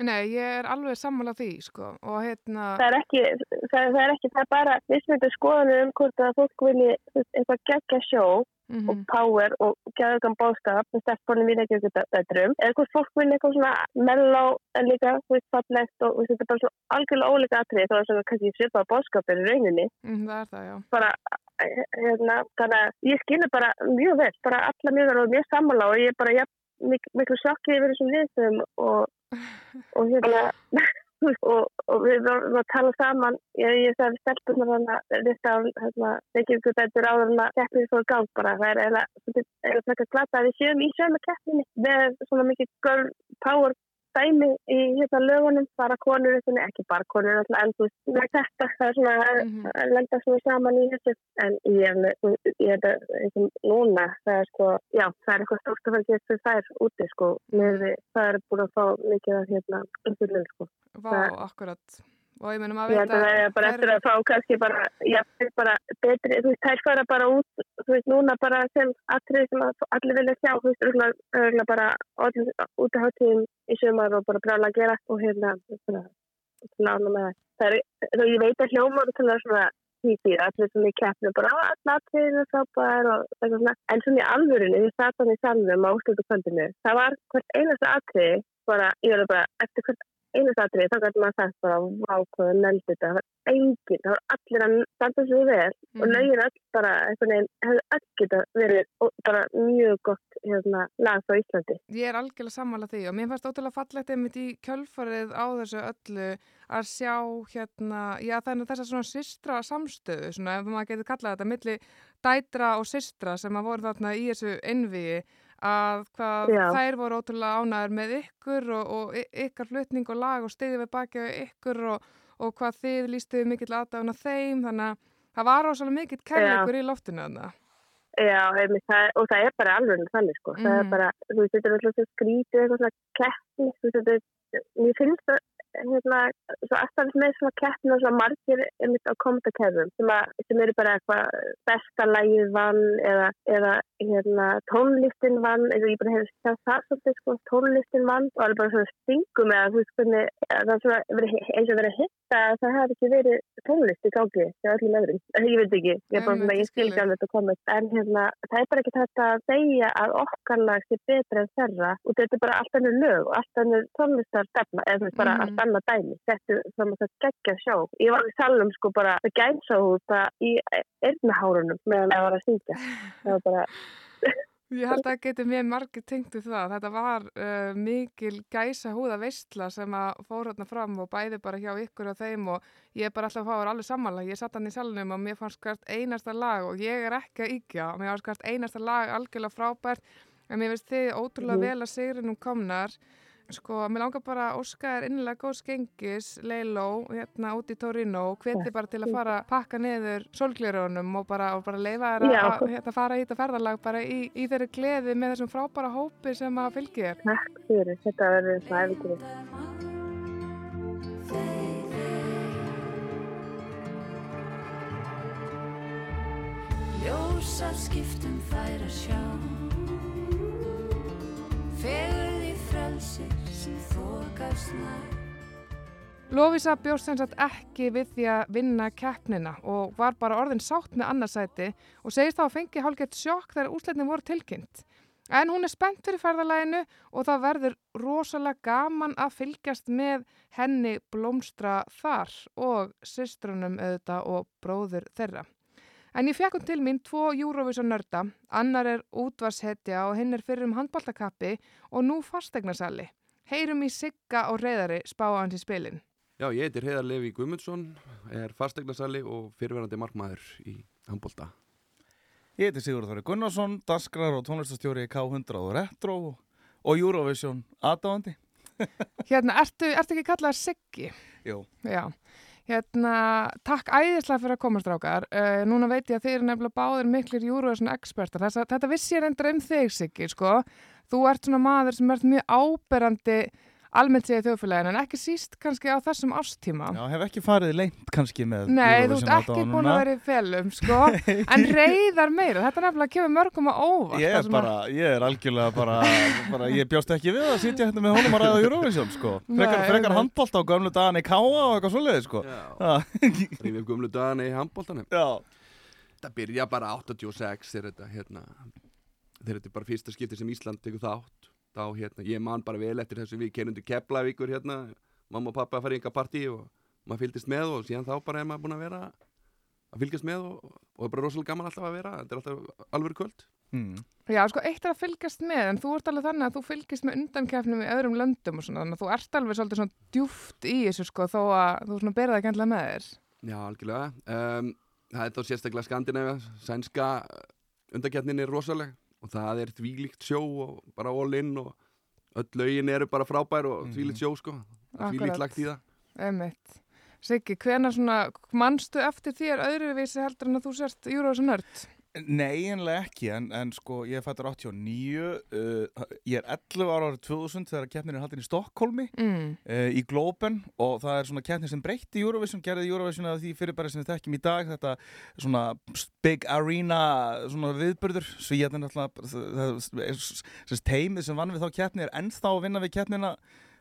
Nei, ég er alveg sammála því, sko, og hérna, það er ekki, það, það er ekki, það er bara vissmyndu skoðanir um hvort að fólk vilji eitthvað geggja sjó mhm, og power og geðugan bóðskap með stelpunum í ekki eitthvað dætturum eða hvort fólk vilja eitthvað svona melló en líka, þú veist, fallegt og þetta er bara svo algjörlega ólíka atrið þá er svona kannski svipað bóðskapir í rauninni mhm, það er það, já. bara, eh, hérna, þannig að ég skilur bara mjög vel, bara alla mjög vel og mjög sammála og ég er bara, ja, mik miklu sjokkið yfir þessum viðstöðum og, og hérna [laughs] og, og við varum að tala saman ég, ég sagði stelpunar þannig að þetta hérna, ekki ykkur betur áður en að keppnið fór gang bara, það er eiginlega er að taka glata að við séum í sömu keppninni með svona mikið power dæmi í hérna lögunum, bara konur ekki bara konur, alltaf, en þú veist þetta, það er svona Mhm. að lenda svona saman í þessu, en ég er er það núna það er sko, já, það er eitthvað stórt að fara að gera fyrir þær úti, sko með það er búin að fá mikið að hérna umfyllun, sko, Vá, Það- akkurat. Og ég meina, ég maður veit að það er bara eftir að fá kannski bara, já, það er bara betri, þú veist, þær fara bara út þú veist, núna bara sem atrið sem allir vilja sjá, þú veist, örgulega, bara allir út af hátíðum í sumar og bara brála að gera og hérna, það. Það er, þú, veit að hljómar til að svona hýtið, allir svona í keppnu bara, "Á, allir er og eitthvað svona, en svona í alvörinu, ég satt hann í salnum á úrslutu kvöldinu, það var hvert einasta atrið, bara, ég verður bara, eftir hvert einasta atrið, þá gæti maður sagt bara, vá, hvað er nefnd þetta, það var enginn, það var allir að standa svo vel og Mhm. lögin öll bara, hefði öll geta verið bara mjög gott, hérna, lag á Íslandi. Ég er algjörlega sammála því og mér fannst ótrúlega fallegt einmitt í kjölfarið á þessu öllu að sjá hérna, já þannig þess að svona systra samstöðu, svona ef maður getur kallað þetta milli dætra og systra sem að voru þarna í þessu innviði að hvað Já. þær voru ótrúlega ánæður með ykkur og, og ykkar flutning og lag og stiðið við baki á ykkur og, og hvað þið lístuðu mikill aðdáðan á þeim þannig að það var ósvæmlega mikill kærleikur í loftinu þarna. Já, einmitt, það, og það er bara alveg þannig, sko. Það er Mhm. bara, þú veist, þetta er alltaf skrítið eitthvað svona keppni, þú veist, þetta er, mér finnst það hérna, svo alltaf með svona keppna og svona margir einmitt á kommentarkerfum sem, sem eru bara eitthvað besta lægið vann eða, eða hérna, tónlistin vann eða ég bara hefði sagt það svolítið sko, tónlistin vann og alveg bara svona stingum eða þú veist hvernig það er svona eins og verið að hitta að það hefði ekki verið tónlist í gangi þegar öllum öðrum, [laughs] ég veit ekki ég, bara, Nei, ég skil ekki alveg þetta komið en hérna, það er bara ekki þetta að segja að okkar lag sé betra en þeirra og þetta er bara allt annað dæmi þetta er svona þetta geggja sjó ég var í salum sko bara að gæmsa út í erðnahárunum meðan það var að syngja það var bara [laughs] Ég held að það getur mjög margir tengt við það. Þetta var uh, mikil gæsa húða veistla sem að fór hérna fram og bæði bara hjá ykkur og þeim og ég er bara alltaf að fá að vera alveg samanlega. Ég satt hann í salunum og mér fannst hvert einasta lag og ég er ekki að íkja og mér fannst hvert einasta lag algjörlega frábært en mér finnst þið ótrúlega mm. vel að sigrinum komnar Sko, mér langar bara að óska þér innilega góð skengis, Leiló, hérna út í Torino. Hveti bara til að fara að pakka niður solglirunum og bara, og bara leifa þér að hérna, fara í þetta ferðarlag bara í, í þeirri gleði með þessum frábæra hópi sem að fylgja þér. Takk fyrir, þetta verður svona eftir. Ljósar skiptum fær að sjá. Fegur því frelsir sem þokast nær Lofísa bjóst sem sagt ekki við því að vinna keppnina og var bara orðin sátt með annarsæti og segist þá að fengi hálfgett sjokk þegar úsleitin voru tilkynnt. En hún er spennt fyrir ferðalæginu og það verður rosalega gaman að fylgjast með henni blómstra þar og systrunum auðvitað og bróður þeirra. En ég fekk hún til mín tvo Eurovision nörda, annar er útvarshetja og hinn er fyrir um handbóltakappi og nú fastegnasalli. Heyrum í Sigga og Reyðari spáa hans í spilin. Já, ég heitir Heiðar Levi Guðmundsson, er fastegnasalli og fyrirverandi markmaður í handbólta. Ég heitir Sigurður Þorri Gunnarsson, daskrar og tónlistastjóri í K100 og Retro og Eurovision aðdáðandi. [laughs] hérna, ertu, ertu ekki kallað Siggi? Jú. Já. Hérna, takk æðislega fyrir að komast rákar. Uh, núna veit ég að þið eru nefnilega báðir miklir júruvæsson ekspertar. Þess, þetta vissi ég reyndar um þig, Siggi, sko. Þú ert svona maður sem ert mjög áberandi almennt segja þjóðfélagin en ekki síst kannski á þessum ástíma Já, hef ekki farið leint kannski með Nei, þú ert ekki búin að vera í felum sko, en [laughs] reyðar meira þetta er nefnilega að kemur mörgum að óvart Ég er bara, ég er algjörlega bara, bara ég bjóst ekki við að sitja hérna með honum að ræða Eurovision sko, frekar, frekar handbólta á gamlu dagan í Káa og eitthvað svoleiði sko. [laughs] Rífið gamlu dagan í handbóltanum Það byrja bara 86 þegar þetta hérna, þegar þetta er bara fyrsta skipti sem Ísland tekur þátt þá hérna, ég man bara vel eftir þess að við kennum til Keflavíkur hérna, mamma og pappa í einhver partí og maður fylgist með og síðan þá bara er maður búin að vera að fylgjast með og, og það er bara rosalega gaman alltaf að vera, þetta er alltaf alveg kvöld. Mm. Já, sko, eitt er að fylgjast með en þú ert alveg þannig að þú fylgjast með undankefnum í öðrum löndum og svona, þannig að þú ert alveg svolítið svona djúft í þessu sko, þó að þú svona berða ekki endla með þér. Já, algjörlega. Um, Það er þá sérstaklega Skandinavíu, sænska undankefnin er rosalega og það er þvílíkt sjó og bara all in og öll lögin eru bara frábær og þvílíkt sjó sko þvílíkt lagt í það Emitt. Siggi, hvena svona mannstu eftir þér öðruvísi heldur en að þú sérst Júrósa nörd? Nei, einlega ekki, en, en sko ég fættur 89, uh, ég er 11 ára árið 2000 þegar keppnin er haldin í Stokkólmi mm. uh, í Globen og það er svona keppnin sem breytti Eurovision, gerði Eurovision að því fyrirbæri sem við þekkjum í dag, þetta svona big arena svona viðbörður, svíjarnir alltaf, teimið sem vann við þá keppni er ennþá að vinna við keppnina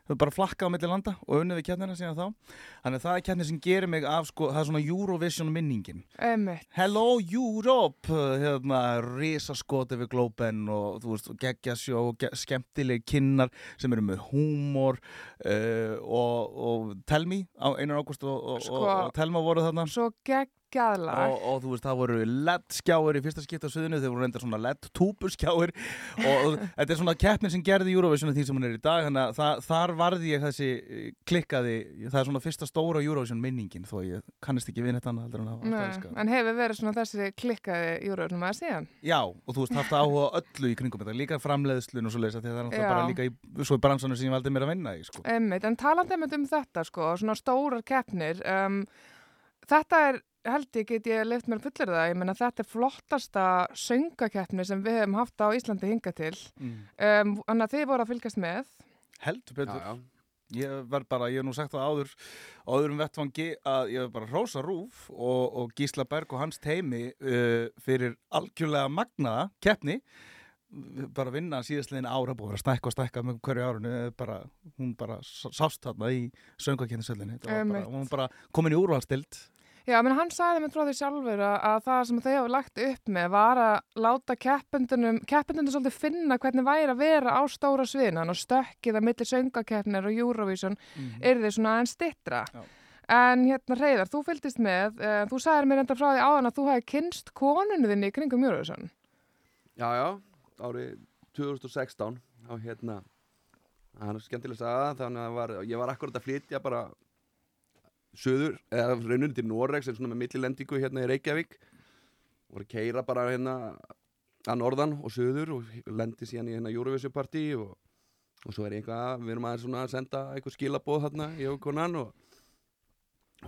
þau bara flakka á milli landa og unnið við kjarnina síðan þá. Þannig að það er kjarnir sem gerir mig af sko, það er svona Eurovision minningin. Emmett. Hello Europe! Hérna, risaskoti við Globen og þú veist, geggjasjó ge skemmtileg kinnar sem eru með húmor uh, og, og Telmi einar águst og, og, sko, og Telma voru þarna. Svo gegg geggjaðlag og, og þú veist það voru LED-skjáir í fyrsta skipt á suðinu þeir voru reyndar svona LED-túburskjáir og, og þetta er svona keppnin sem gerði Eurovision því sem hún er í dag þannig að það, þar varði ég þessi eh, klikkaði. Það er svona fyrsta stóra Eurovision minningin þó ég kannist ekki við þetta en, en hefur verið svona þessi klikkaði Eurovision maður síðan? Já og þú veist haft áhuga öllu í kringum þetta líka framleiðslun og svo leiðis það er alltaf bara líka í, svo í bransunum sem ég valdi mér að vinna í sko. Um þetta sko, svona stórar keppnir um, þetta er held ég get ég leift mér fullir það, ég menna þetta er flottasta söngakeppni sem við hefum haft á Íslandi hinga til. Mm. um, þannig að þið voru að fylgjast með. Heldur betur. Já, já. Ég verð bara, ég hef nú sagt það áður áður um vettfangi að ég verð bara Rósa Rúf og, og Gísla Berg og hans teimi uh, fyrir algjörlega magnaða keppni. Bara vinna síðastlegin ára búið að stækka og stækka með hverju árunu bara, hún bara sást þarna í söngakynnsöllinni hún var bara komin í úrvalstild Já, menn hann sagði mér frá því sjálfur að, að það sem þau hafa lagt upp með var að láta keppendunum, keppendunum svolítið finna hvernig væri að vera á stóra sviðinan og stökkið að millir söngakeppnir og Eurovision mm -hmm. er þið svona aðeins stittra. Já. En hérna Reyðar, þú fylgist með, uh, þú sagði mér enda frá því áðan að þú hefði kynst konunni þinni kringum Eurovision. Já, já, árið 2016 á hérna, það er skemmtileg að sagða, þannig að var, ég var akkurat að flytja bara söður, eða raunin til Noregs en svona með millilendingu hérna í Reykjavík. Voru að keira bara hérna að norðan og söður og lendi síðan í hérna Eurovision party og, og svo er ég eitthvað, við erum aðeins svona að senda eitthvað skilabóð hérna í aukonan og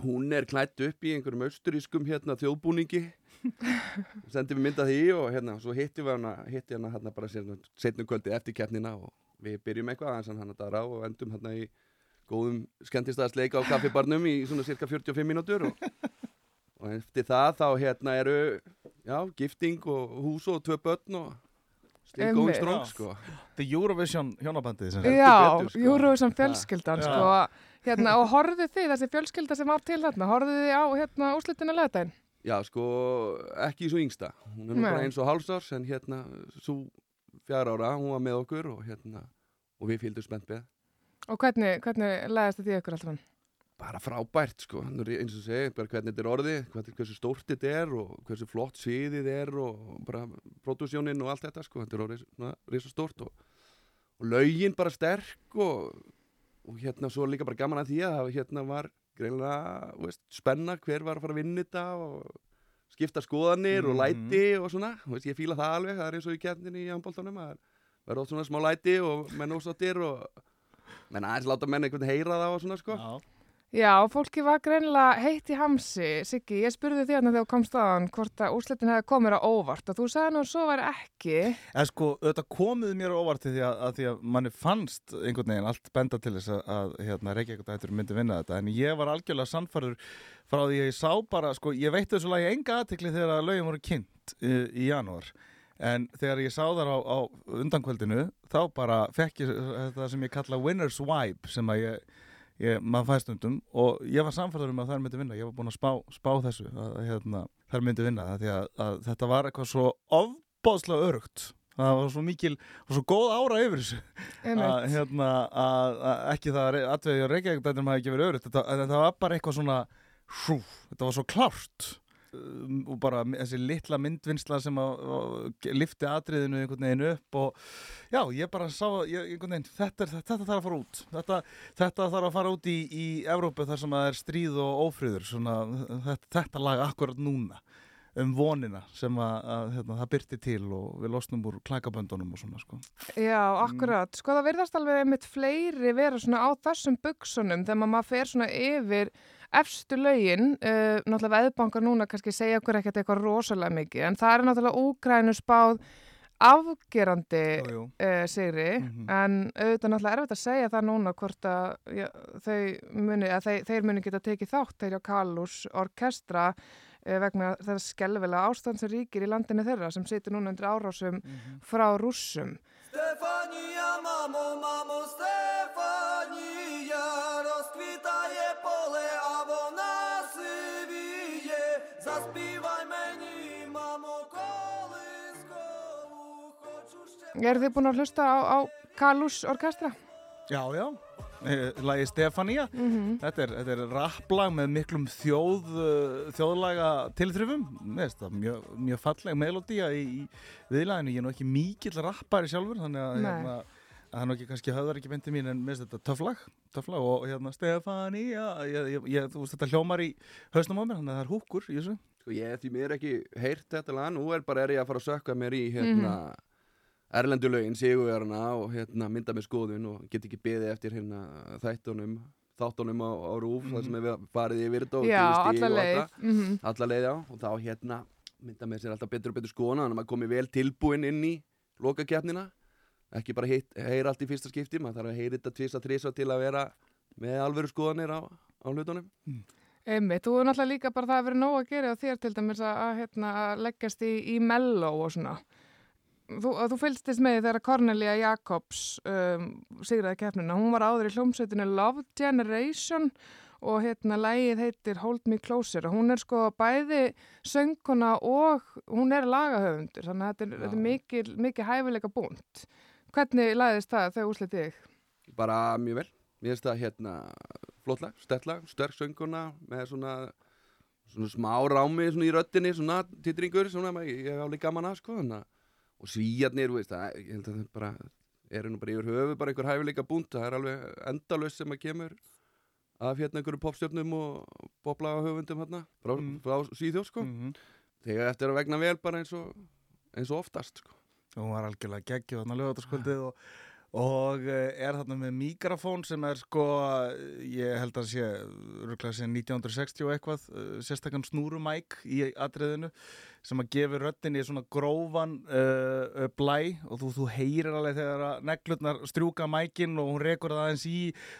hún er klætt upp í einhverjum austurískum hérna þjóðbúningi. [laughs] Sendið við myndað því og hérna svo hitti við hana, hitti hana hérna bara setnum kvöldi eftir keppnina og við byrjum eitthvað aðeins hann að dara og endum hérna í góðum skemmtistaðsleika á kaffibarnum í svona cirka 45 mínútur og, og eftir það þá hérna eru já, gifting og hús og tvö börn og sting góðum stróng sko. The Eurovision hjónabandið Já, betur, sko. Eurovision fjölskyldan ja. sko, hérna, og horfðu þið þessi fjölskylda sem var til hérna, horfðu þið á hérna úslitina löðdæn? Já, sko, ekki svo yngsta hún er nú bara eins og hálsars en hérna, svo fjara ára hún var með okkur og hérna og við fylgdum spennt beð Og hvernig, hvernig læðast þetta í ykkur alltaf? Bara frábært sko, eins og segi, bara hvernig þetta er orði, hvernig, hversu stórt þetta er og hversu flott sviðið er og bara pródúsjónin og allt þetta sko, þetta er orðið svona risa stórt og, og laugin bara sterk og, og hérna svo líka bara gaman að því að hérna var greinlega, veist, spenna hver var að fara að vinna þetta og skipta skoðanir mm -hmm. og mhm. læti og svona, veist, ég fíla það alveg, það er eins og í kjærninni í handbóltanum, það verður ótt svona smá læti og menn ósattir og menn aðeins láta menn einhvern heyra það og svona sko. Já, Já fólki var greinlega heitt í hamsi. Siggi, ég spurði því að þegar þú komst aðan hvort að úrslitin hefði komið á óvart og þú sagði nú að svo væri ekki. En sko, þetta komið mér á óvart því að, að því að manni fannst einhvern veginn allt benda til þess að, að hérna, Reykjavík þetta myndi vinna þetta, en ég var algjörlega sannfarður frá því að ég sá bara, sko, ég veit þessu lagi enga aðtikli þegar að lögjum voru kynnt í, í janúar en þegar ég sá þar á, á undankvöldinu þá bara fekk ég það sem ég kalla winners vibe sem að ég, ég maður fæst undum og ég var samfæður um að þær myndi vinna. Ég var búin að spá, spá þessu að hérna, þær myndi vinna. Að, að, þetta var eitthvað svo ofbáðslega örugt það var svo mikil og svo góð ára yfir þessu. Að, hérna, að ekki það að við reykjaðum þetta maður ekki verið örugt þetta, þetta var bara eitthvað svona hú, þetta var svo klárt. Um, og bara þessi litla myndvinnsla sem að lifti atriðinu einhvern veginn upp og já, ég bara sá ég, veginn, þetta, er, þetta þarf að fara út þetta, þetta þarf að fara út í, í Evrópu þar sem að er stríð og ófrýður svona, þetta, þetta lag akkurat núna um vonina sem að, að hérna, það byrti til og við losnum úr klækaböndunum og svona sko. Já, akkurat, mm. sko það verðast alveg mitt fleiri vera svona á þessum buksunum þegar maður fer svona yfir efstu lögin, uh, náttúrulega veðbankar núna kannski segja okkur ekkert eitthvað rosalega mikið, en það er náttúrulega úgrænu spáð afgerandi uh, sigri, mm -hmm. en auðvitað náttúrulega erfitt að segja það núna hvort að já, muni, að þeir, þeir muni geta tekið þátt þeirra Kallús orkestra uh, vegna þess skelvilega ástand sem ríkir í landinu þeirra sem situr núna undir árásum mm -hmm. frá rússum Stefania, mamo, mamo, Stefania, Er þið búin að hlusta á, á Kalús orkestra? Já, já. Eh, lagi Stefania mm -hmm. þetta er, er rapplag með miklum þjóð uh, þjóðlaga tilþrifum. Mjög, mjög falleg melodía í, í viðlæðinu, ég er nú ekki mikill rappari sjálfur þannig að hérna, það er nú ekki kannski höfðar ekki bendið mín en finnst þetta töflag, töflag og hérna Stefania ég, ég, þú veist þetta hljómar í hausnum á mér þannig að það er húkur Sko ég hef því mér ekki heyrt þetta lag. Nú er bara er ég að fara að sökka mér í hérna mm -hmm erlendu lögin, sigurverðarna og hérna, mynda með skoðun og get ekki beðið eftir hérna, þættunum þáttunum á, á rúf mm -hmm. sem við farið yfir þetta og já, alla leið mm -hmm. alla leið, já, og þá hérna mynda með sér alltaf betur og betur skoðuna þannig að maður komi vel tilbúin inn í lokakefnina ekki bara heyra allt í fyrsta skipti maður þarf að heyra þetta tvisa, trisa til að vera með alveru skoðanir á, á hlutunum mm. Einmitt, þú er náttúrulega líka bara það að vera nóg að gera þér til dæmis að, að, hérna, að leggjast í, í mello og svona. Þú, þú fylgstist með þegar Cornelia Jacobs um, sigraði keppnuna. Hún var áður í hljómsveitinu Love Generation og hérna lægið heitir Hold Me Closer. Hún er sko bæði sönguna og hún er lagahöfundur, þannig að þetta er, þetta er mikil, mikil hæfileika búnt. Hvernig læðist það þegar úslitið þig? Bara mjög vel. Mér finnst það hérna flottlag, stertlag, sterk sönguna með svona, svona smá rámi svona í röttinni, svona titringur svona, ég hef alveg gaman að sko hana. Og svíjarnir, veist, það, ég held að það bara eru nú bara yfir höfu bara einhver hæfileika búnt, það er alveg endalust sem að kemur af hérna einhverju popstjörnum og poplaga höfundum hérna frá, mm. frá síðjóð sko mm -hmm. þegar eftir að vegna vel bara eins og, eins og oftast sko og hún var algjörlega geggið þarna lögataskvöldið og og eh, er þarna með mikrofón sem er sko, ég held að sé rúglega sé 1960 og eitthvað eh, sérstaklega snúrumæk í atriðinu sem að gefa röttin í svona grófan uh, blæ og þú, þú heyrir alveg þegar neglutnar strjúka mækin og hún rekur það aðeins í.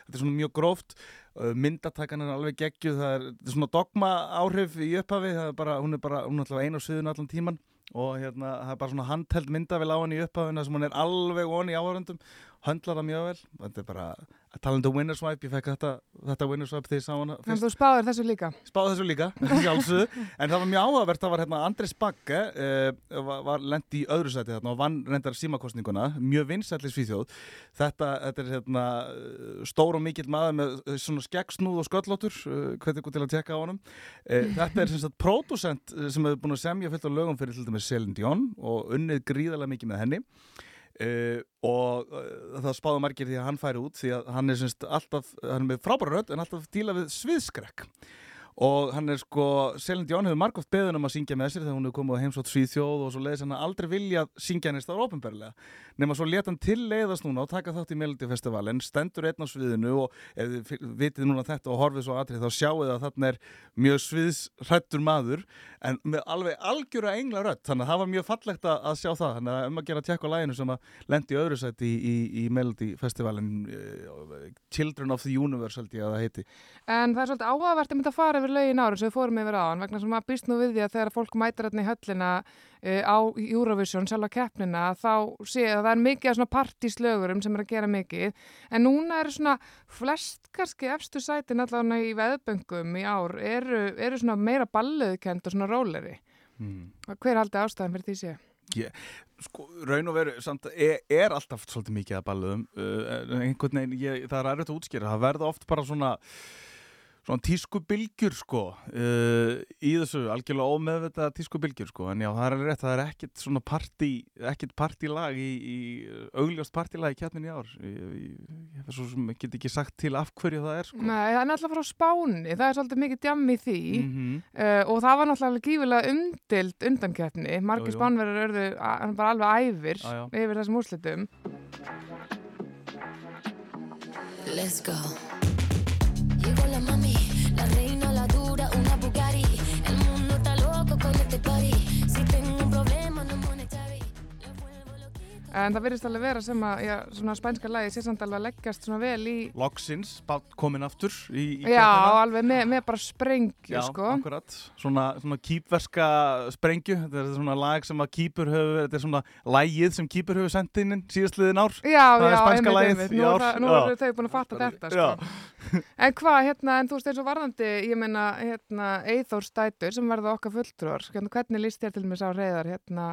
Þetta er svona mjög gróft. Myndatækan er alveg geggjuð. Það er, er svona dogma áhrif í upphafi. Er bara, hún er bara, hún er alltaf einu á sviðinu allan tíman og hérna, það er bara svona handheld myndavel á henni í upphafuna sem hún er alveg onni í áhöröndum höndlar það mjög vel. Þetta er bara, að tala um þetta winner swipe ég fekk þetta, þetta winner swipe þegar ég sá hana fyrst. En þú spáður þessu líka? Spáður þessu líka, [laughs] sjálfsög en það var mjög áhugavert, það var hérna Andris Bagge eh, var, var lendi í öðru sæti þarna og vann reyndar símakostninguna mjög vinsætli svíþjóð. Þetta, þetta er hérna stór og mikill maður með eh, svona skeggsnúð og sköllótur uh, hvernig þú til að tjekka á honum. Eh, þetta er sem sagt pródusent eh, sem hefur búin að semja fullt á lögum fyrir til dæmis Celine Dion og unnið gríðarlega mikið með henni Uh, og uh, það spáðu margir því að hann færi út því að hann er semst alltaf, hann er með frábæra rödd en alltaf díla við sviðskrekk og hann er sko, Selin Dion hefur margótt beðun um að syngja með sér þegar hún hefur komið á heimsótt Svíþjóð og svo leiðis hann aldrei vilja syngja henni stáður ofinberlega nema svo leta hann til leiðast núna og taka þátt í Melodifestivalin, stendur einn á sviðinu og ef þið vitið núna þetta og horfið svo aðrið þá sjáu þið að þarna er mjög sviðsrættur maður en með alveg algjöra engla rött þannig að það var mjög fallegt að sjá það. Þannig að um að gera tjekk á læginu sem að lendi öðru sæti í, í, í Melodifestivalin uh, Children of the Universe held ég að það heiti. En það er svolítið áhugavert yfir lögin ára sem við fórum yfir á hann vegna sem maður býst nú við því að þegar fólk mætir hérna í höllina uh, á Eurovision, sjálfa keppnina þá séu að það er mikið af svona partíslögurum sem er að gera mikið en núna eru svona flest kannski efstu sætin allavega í veðböngum í ár eru, eru svona meira balluðkend og svona róleri mm. hver haldi ástæðan fyrir því séu? Yeah. Sko, raun og veru, samt, er, er alltaf svolítið mikið að balluðum uh, einhvern veginn, ég, það er aðrætt að útskýra það verða oft bara svona svona tískubilgjur sko. Uh, í þessu algjörlega ómeðvita tískubilgjur sko. En já það er rétt það er ekkert svona partí ekkert partílag í, í augljóst partílag í kjarnin í ár. Ég, ég, ég get ekki sagt til af hverju það er sko. Nei það er náttúrulega frá spáni það er svolítið mikið djam í því. Mm -hmm. uh, og það var náttúrulega gífilega umdild undan kjarni margir spánverðar örðu bara alveg æfir já, já. yfir þessum úrslitum. Let's go En það verðist alveg vera sem að já, svona spænska lagi sé samt alveg að leggjast svona vel í... Loksins, komin aftur í, í Já, alveg með, með bara sprengju, já, sko. Akkurat. Svona, svona kýpverska sprengju. Þetta er svona lag sem að kýpur hefur, þetta er svona lagið sem kýpur hefur sendið inn síðastliðin ár. Já, það já, einmitt, einmitt. Nú eru þau búin að fatta þetta, sko. [laughs] En hvað, hérna, en þú veist eins og varðandi, ég meina, hérna, Eithór Stætur sem verða okkar fulltrúar, hérna, hvernig líst þér til mig sá reyðar, hérna,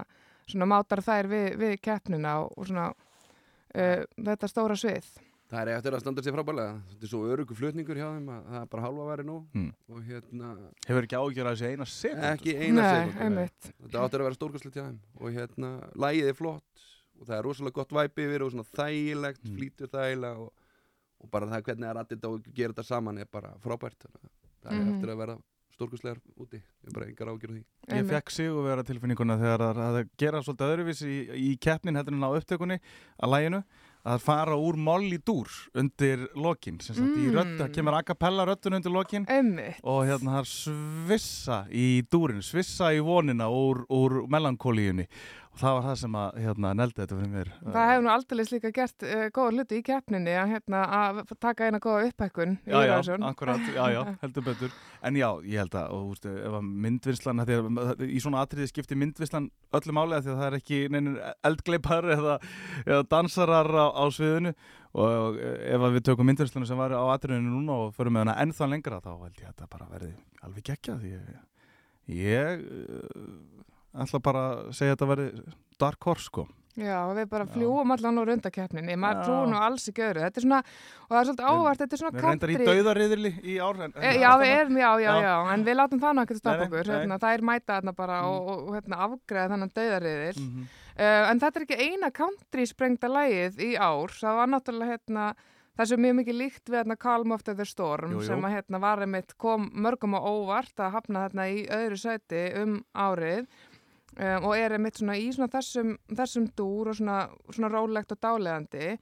svona mátar þær við, við keppnuna og svona uh, þetta stóra svið? Það er eftir að standa sér frábælega þetta er svo örugu flutningur hjá þeim að það er bara halva að vera nú. Mm. og hérna Hefur ekki ágjörð að þessi eina sekund? Ekki eina sekund Þetta áttur að vera stórkastlega hjá þeim. Og hérna lægið er flott. Og það er rosalega gott væpi yfir og svona þægilegt, mm. flýtur þægilega og, og bara það hvernig það er aðið og gera þetta saman er bara frábært. Það er mm. eftir að vera stórkustlegar úti, ég er bara engar ágjörð því. Ég fekk sig að vera tilfinninguna þegar það gera svolítið öðruvís í, í keppnin hættin á upptökunni að læginu að fara úr moll í dúr undir lokin, sem sagt mm. það kemur a cappella röddun undir lokin. Einmitt. og hérna það svissa í dúrin, svissa í vonina úr, úr melankólíunni. og það var það sem að hérna, neldi þetta fyrir mér Það hefur nú aldrei líka gert uh, góða hluti í keppninni að, hérna, að taka eina góða upphækkun Já, já, akkurat, já, já, [laughs] heldur betur. En já, ég held að, og, úst, ef að myndvinslan að, í svona atriði skiptir myndvinslan öllum álega því að það er ekki eldgleipar eða, eða dansarar á, á sviðinu. Og ef við tökum myndvinslanu sem var á atriðinu núna og förum með hana ennþá lengra þá held ég að þetta bara verði alveg gekkja því ég, ég ætla bara að segja að þetta verði dark horse sko Já, við bara fljúum allan úr undakeppninni, maður trúi nú alls ekki öðru, þetta er svona, og það er svolítið ávart, þetta er svona country. Við reyndar í dauðariðli í ár. En, e, já, við erum, já, já, já, en við látum það náttúrulega stoppa okkur, hérna, það er mæta þarna bara mm. og, og hérna, afgreða þannan dauðariðil, mm -hmm. uh, en þetta er ekki eina country sprengta lægið í ár, það var náttúrulega, hérna, það sem mjög mikið líkt við hérna Calm After the Storm jú, jú. sem að hérna var einmitt kom mörgum og óvart að hafna hérna í öðru sæti um árið Um, og er einmitt svona í svona þessum, þessum dúr og svona, svona rólegt og dálegandi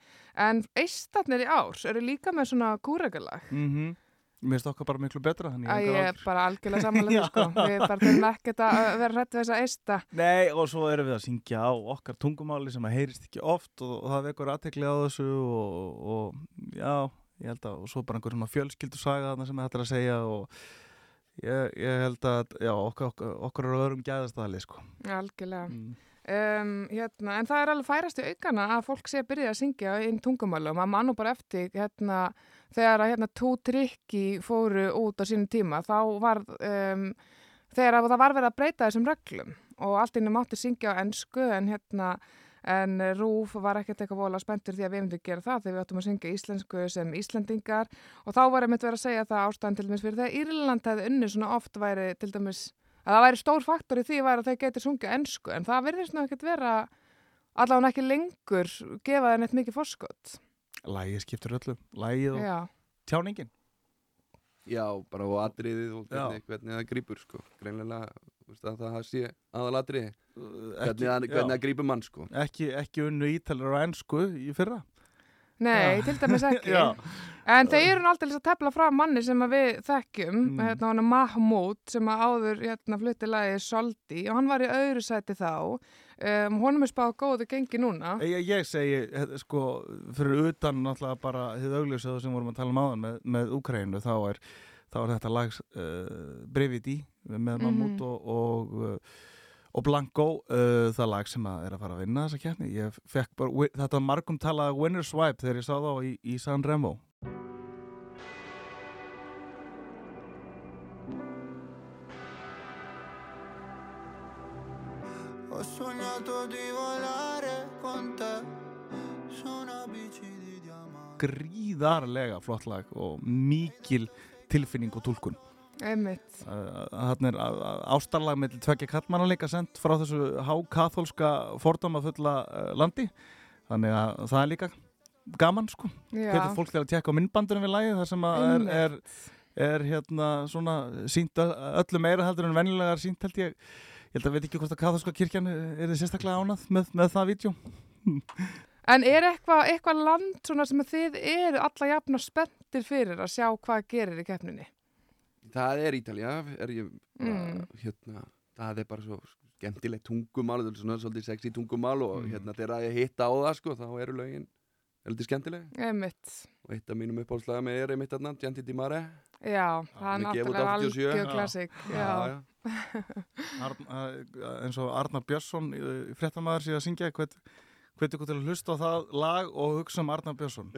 en eistatnir í árs eru líka með svona kúregalag mm -hmm. Mér finnst okkar bara miklu betra Ég, ég er bara algjörlega samanlega [laughs] sko. við þurfum ekkert að vera hrætt við þessa eista. Nei og svo erum við að syngja á okkar tungumáli sem að heyrist ekki oft og, og það vekur aðtekli á þessu og, og já, ég held að og svo bara einhver svona fjölskyldu saga sem þetta er að segja og Ég, ég held að, já, okkar, okkar, okkar eru öðrum gæðastæðali, sko. Algjörlega. Mm. Um, hérna, en það er alveg færast í aukana að fólk sé að byrja að syngja inn tungumálu og maður mann nú bara eftir hérna, þegar að hérna, tó trikki fóru út á sínum tíma þá var um, þegar að það var verið að breyta þessum reglum og allt innum átti syngja á ennsku en hérna en Rúf var ekkert eitthvað vola spenntur því að við myndum að gera það þegar við áttum að syngja íslensku sem Íslandingar og þá var einmitt verið að segja það ástæðan til dæmis fyrir þegar Írland hefði unni svona oft væri til dæmis að það væri stór faktor í því að þau getur sungja ennsku en það verðist náttúrulega ekkert vera allavega ekki lengur gefa það neitt mikið fórskott Lægi skiptur öllu, lægið og Já. tjáningin. Já, bara á atriðið og hvernig, hvernig það grýpur sko, greinlega að það sé aðalatriði. Hvernig það grýpur mann sko. Ekki, ekki unnu ítalar á ennsku í fyrra? Nei, til dæmis ekki. [laughs] En þeir eru alltaf að tefla frá manni sem við þekkjum mm. hérna, Mahmoud sem áður hérna, fluttilagi Soldi og hann var í öðru sæti þá. Um, honum er spáð góðu gengi núna. Ég, ég segi, sko fyrir utan náttúrulega bara þið augljósaðu sem vorum að tala um áðan með, með Ukraínu þá er, þá er þetta lag uh, Breviti með Mahmoud mm -hmm. og, og uh, og Blanco, uh, það lag sem er að fara að vinna þessa fekk bara, þetta margum talaði Winner's Wipe þegar ég sá þá í, í San Remo. Ho sognato di volare con te su una bici di diamant Gríðarlega flott lag og mikil tilfinning og tólkun Þannig er ástarlag með tvekja kattmanna líka sendt frá þessu hákathólska fordóma fulla landi. Þannig að það er líka gaman sko. Hvernig fólk er að tjekka á myndbandunum við lægi þar sem er, er, er hérna svona sínt öllu meira heldur en vennilega er sínt held ég. Ég held að veit ekki hvort að kathólska kirkjan er þið sérstaklega ánað með, með það vídeo. [laughs] En er eitthvað eitthva land sem þið eru alla jafna spenntir fyrir að sjá hvað gerir í keppninni? Það er Ítalja er ég, mm. hérna, það er bara svo skemmtilegt tungumál er svona svolítið sexy tungumál og mm. hérna þegar ég hitta á það sko þá eru lögin heldur skemmtileg. Einmitt. og eitt af mínum uppáhaldslega með er einmitt aðna Gianti Di Mare. Já, það er náttúrulega algjör klassik [laughs] eins og Arnar Björnsson fréttamaður síðan að syngja hvert ykkur til að hlusta á það lag og hugsa um Arnar Björnsson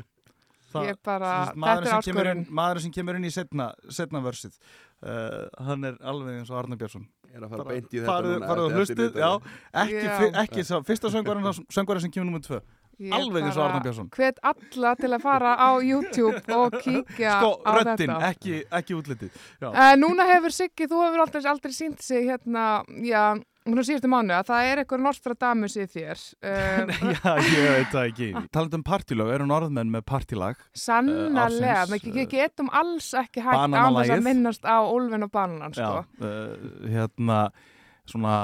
ég bara, þetta er áskorun. maður sem kemur inn í setna, setna vörsið uh, hann er alveg eins og Arne Björnsson. Er að fara beint í þetta núna farið á hlustið, já, ekki, ekki sá, fyrsta söngvarinn sem kemur nummið tvö alveg eins og Arne Björnsson. hvet alla til að fara á YouTube og kíkja sko, á röttin, þetta. ekki, ekki útlitið uh, núna hefur Siggi, þú hefur aldrei, aldrei sínt sig hérna, já Nú síðustu mánu að það er eitthvað Nostradamus í þér um, [laughs] Já, ég veit það ekki. [laughs] Taland um partilög, eru norðmenn með partilag Sannarlega, uh, við getum alls ekki hægt á þess að minnast á Ulfin og Bananan sko. Já, uh, hérna svona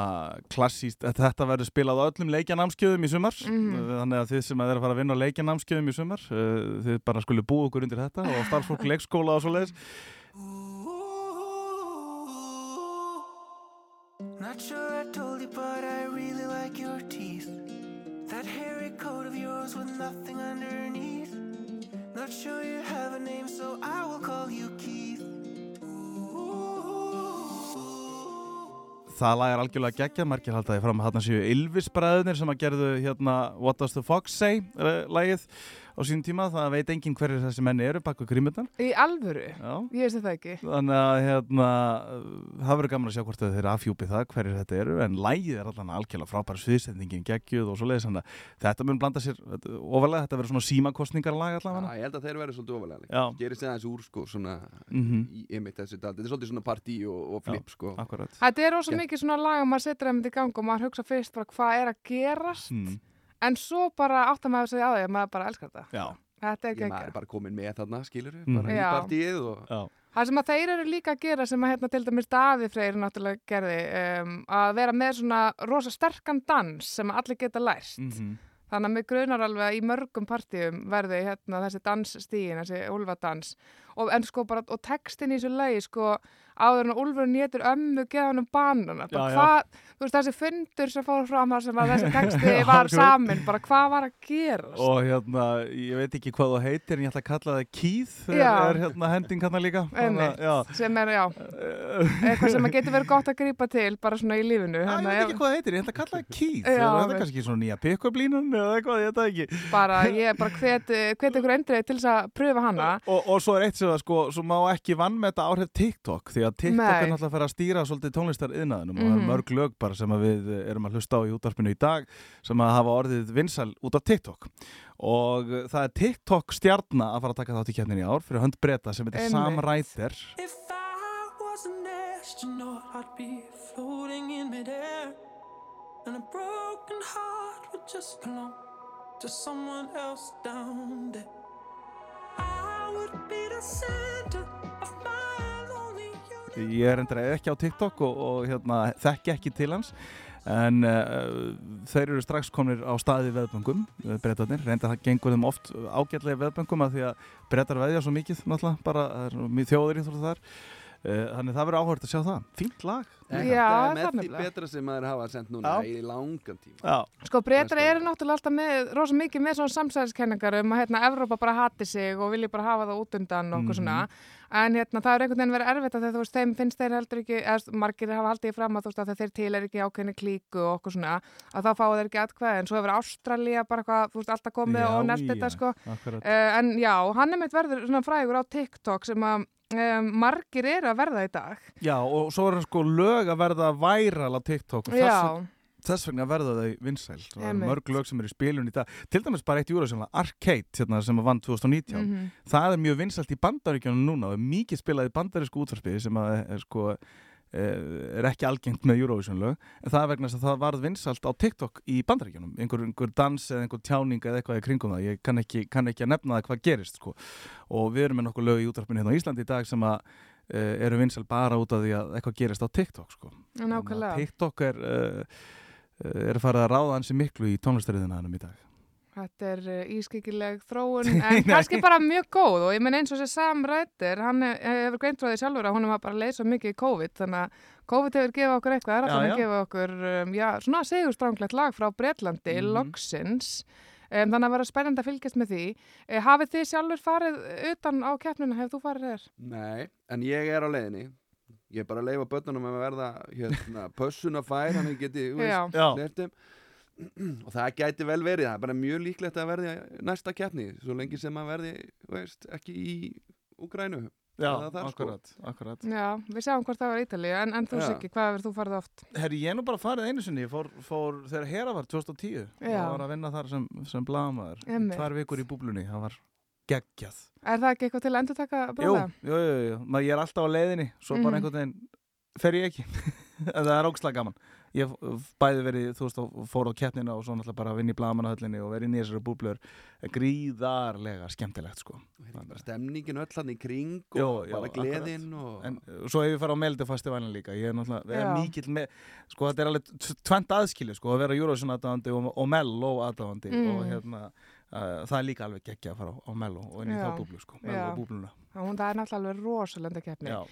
klassíst, þetta verður spilað á öllum leikjanámskjöðum í sumar mm. þannig að þið sem er að fara að vinna á leikjanámskjöðum í sumar uh, þið bara skulle búa okkur undir þetta og starfsfólk leikskóla og svo leiðis Not sure I told you, but I really like your teeth. That hairy coat of yours with nothing underneath. Not sure you have a name, so I will call you Keith. Það lag er algjörlega geggjað, margir haldaði fram að þarna séu Ylvis bræðunir sem að gerðu hérna What Does the Fox Say uh, lagið á sínum tíma, það veit enginn hverjir þessi menni eru baka grímutan. Í alvöru? Já. Ég veist þetta ekki. Þannig að hérna, það verður gaman að sjá hvort þeir afhjúpi það hverjir þetta eru, en lægið er allan algjörlega frábæra sviðsendingin, geggjuð og svo leiðis, þannig að þetta mun blanda sér ofalega, þetta verður svona símakostningar lag allavega. Já, ég held að þeir verður svolítið ofalega. Já. Gerir sig aðeins úr, sko, svona, mm -hmm. í þessu dag. Þetta er svolítið svona partí og, og flip, Já, sko. Þetta er ósað mikið svona lag að maður setur það í gang og maður hugsa fyrst bara hvað er að gerast, mm. En svo bara áttar maður sig á því að maður bara elskar þetta. Já. Þetta er Ég maður ekki. er bara komin með þarna, skilur við, Mm. bara í partíið og... Já. Það sem að þeir eru líka að gera sem að hérna til dæmis Daði Freyr náttúrulega gerði um, að vera með svona rosa sterkan dans sem allir geta lært. Mm -hmm. Þannig að mig grunar alveg að í mörgum partíum verði hérna þessi dansstígin, þessi úlfadans og, en sko bara, og textin í þessu lagi sko áður en úlfurinn nétur ömmu geða hann um banana, bara Já, já. hvað þú veist þessi fundur sem fór fram sem að þessi [laughs] texti var samin, bara hvað var að gerast Og hérna, ég veit ekki hvað þú heitir, en ég ætla að kalla það Keith, er, hérna hending hérna líka. Einmitt, já. sem er, já, [laughs] eitthvað sem að getur verið gott að grípa til bara svona í lífinu Já, ég Þannig veit að ekki hvað það heitir, ég ætla að kalla það Keith. Já, er kannski svona nýja línan eða eitthvað, ég veit það ekki. bara, [laughs] ég bara hvet, hvet ykkur endrið til þess að pröfa hana Og, og svo er eitt sem að sko, því að TikTok Nei. er náttúrulega að fara að stýra svolítið tónlistar yðnaðinum og það Mhm. er mörg lög bara sem að við erum að hlusta á í útvarpinu í dag sem að hafa orðið vinsal út af TikTok. Og það er TikTok stjarna að fara að taka þátt í kjarnin í ár fyrir hönd breyta sem heitir. Sam Ryder. If I was an astronaut, I'd be floating in midair. And a broken heart would just belong to someone else down there. I would be the center of my. Ég er endur ekki á TikTok og, og hérna, þekki ekki til hans en uh, þeir eru strax komnir á staði veðböngum, breytarnir, reynda það gengur þeim oft ágætlega veðböngum að því að breytar veðja svo mikið náttúrulega, bara mikið þjóður í þar. uh, þannig það verður áhört að sjá það. Fínt lag. Já, er það með er því betra sem maður hafa sendt núna Já. í langan tíma. Já, Sko breytar Næsta eru náttúrulega alltaf með rosa mikið með svona samsæðiskenningar um að hérna Evrópa bara hati sig og vilji bara hafa það út undan og okkur Mhm. svona en hérna það er einhvern veginn verið erfitt að veist þeim finnst þeir heldur ekki, eða margir hafa haldið fram að þú veist að þeir til er ekki ákveðni klíku og okkur svona að þá fá þeir ekki atkvæði. En svo hefur Ástralía bara eitthvað, þú veist alltaf komið Já, og nelt já, þetta sko uh, en já, hann er meitt verður svona frægur á TikTok sem að um, margir eru að verða í dag. Já, og svo er sko lög að verða væral á TikTok þess, þess vegna verða þau vinsæl. Er mörg lög sem eru í spilun í dag. Til dæmis bara eitt júra sem var Arcade hérna, sem var vann 2019 mhm. það er mjög vinsælt í bandaríkjónum núna og er mikið spilað í bandarísku útvarpi sem að er sko eh, er ekki algengt með Eurovision lög en það er vegna að það varð vinsælt á TikTok í bandaríkjónum, einhver, einhver dans eða einhver tjáning eða eitthvað í kringum það ég kann ekki, kann ekki að nefna það hvað gerist sko. og við erum með nokkuð lög í útvarpinu hérna á Íslandi í dag sem að uh, eru vinsæl bara út af því að eitthvað gerist á TikTok sko. Nákvæmlega TikTok er uh, er farið að ráða hansi miklu í tónlistariðinaðanum í dag Þetta er uh, ískikileg þróun [laughs] en kannski bara mjög góð. Og ég menn eins og þessi Sam Ryder, hann he- hefur greint frá því sjálfur að honum var bara leið svo mikið í COVID. Þannig að COVID hefur gefið okkur eitthvað, það er að gefa okkur um, já, svona segurstranglegt lag frá Bretlandi, Mhm. loksins. Um, þannig að vera spennandi að fylgjast með því. Uh, hafið þið sjálfur farið utan á keppninu, hefur þú farið þér? Nei, en ég er á leiðinni. Ég er bara að leifa börnunum að verða hérna, pössun að fær, hann geti, [clears throat] Og það gæti vel verið, það er bara mjög líklegt að verði næsta keppni, svo lengi sem að verði, veist, ekki í Úgrænu. Já, Það er það, sko. akkurat, akkurat. Já, við sjáum hvort það var Ítalíu en, en þú Já. Siggi, hvað hefur þú farið oft? Herri, ég er nú bara farið einu sinni, ég fór, fór þegar Hera var 2010 Já. og var að vinna þar sem, sem Einmitt. tvær vikur í búblunni, það var geggjað Er það ekki eitthvað til að endur taka Jú, bráða? jú, jú, jú, maður ég er alltaf á leiðinni svo Mhm. bara einhvern veginn fer ég ekki [laughs] en það er ógslag gaman ég bæði verið, þú veist, og fór á keppnina og svo náttúrulega bara að vinna í blagamannahöllinni og verið í þessari búblur gríðarlega skemmtilegt sko Og bara stemningin öll hann í kring og Jó, já, bara gleðin og... En svo hef ég farið á Meldefestivalin líka Ég er náttúrulega Já. mikill með Sko þetta er alveg tvent aðskili sko Að vera Eurovision aðdáðandi og, og Mello aðdáðandi Mm. Og hérna uh, það er líka alveg geggja að fara á, á Mello og inn í þá búblu sko, Mello Já. búbluna Hún, það er náttúrulega alveg rosalenda keppni. Já,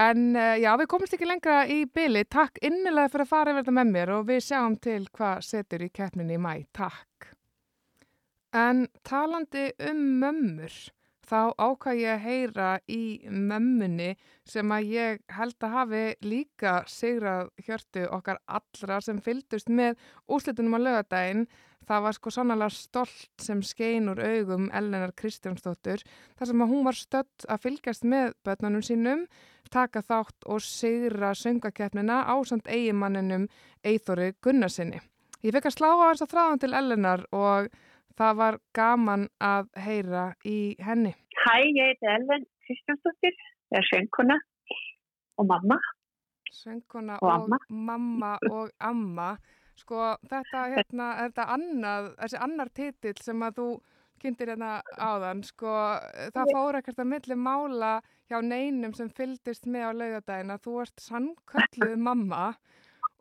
En uh, já, við komumst ekki lengra í byli. Takk innilega fyrir að fara yfir þetta með mér og við sjáum til hvað setur í keppninni í mæ. Takk. En talandi um mömmur, þá ákvað ég að heyra í mömmunni sem að ég held að hafi líka sigrað hjörtu okkar allra sem fylgdust með úslitunum á lögadaginn. Það var sko sannlega stolt sem skein úr augum Ellenar Kristjánsdóttur þar sem að hún var stödd að fylgjast með börnunum sínum, taka þátt og sigra söngakeppnina á samt eigimanninum Eithori Gunnarsinni. Ég fekk að slá á þess að þráðan til Ellenar og það var gaman að heyra í henni. Hæ, ég heiti Elven Kristjánsdóttir, ég er söngkona og mamma. Söngkona Og og, amma. mamma og amma. Sko þetta hérna, þetta annað, þessi annar titill sem að þú kynntir hérna áðan, sko það fór ekkert að milli mála hjá neinum sem fylgdist með á laugadaginn að þú ert sannkölluð mamma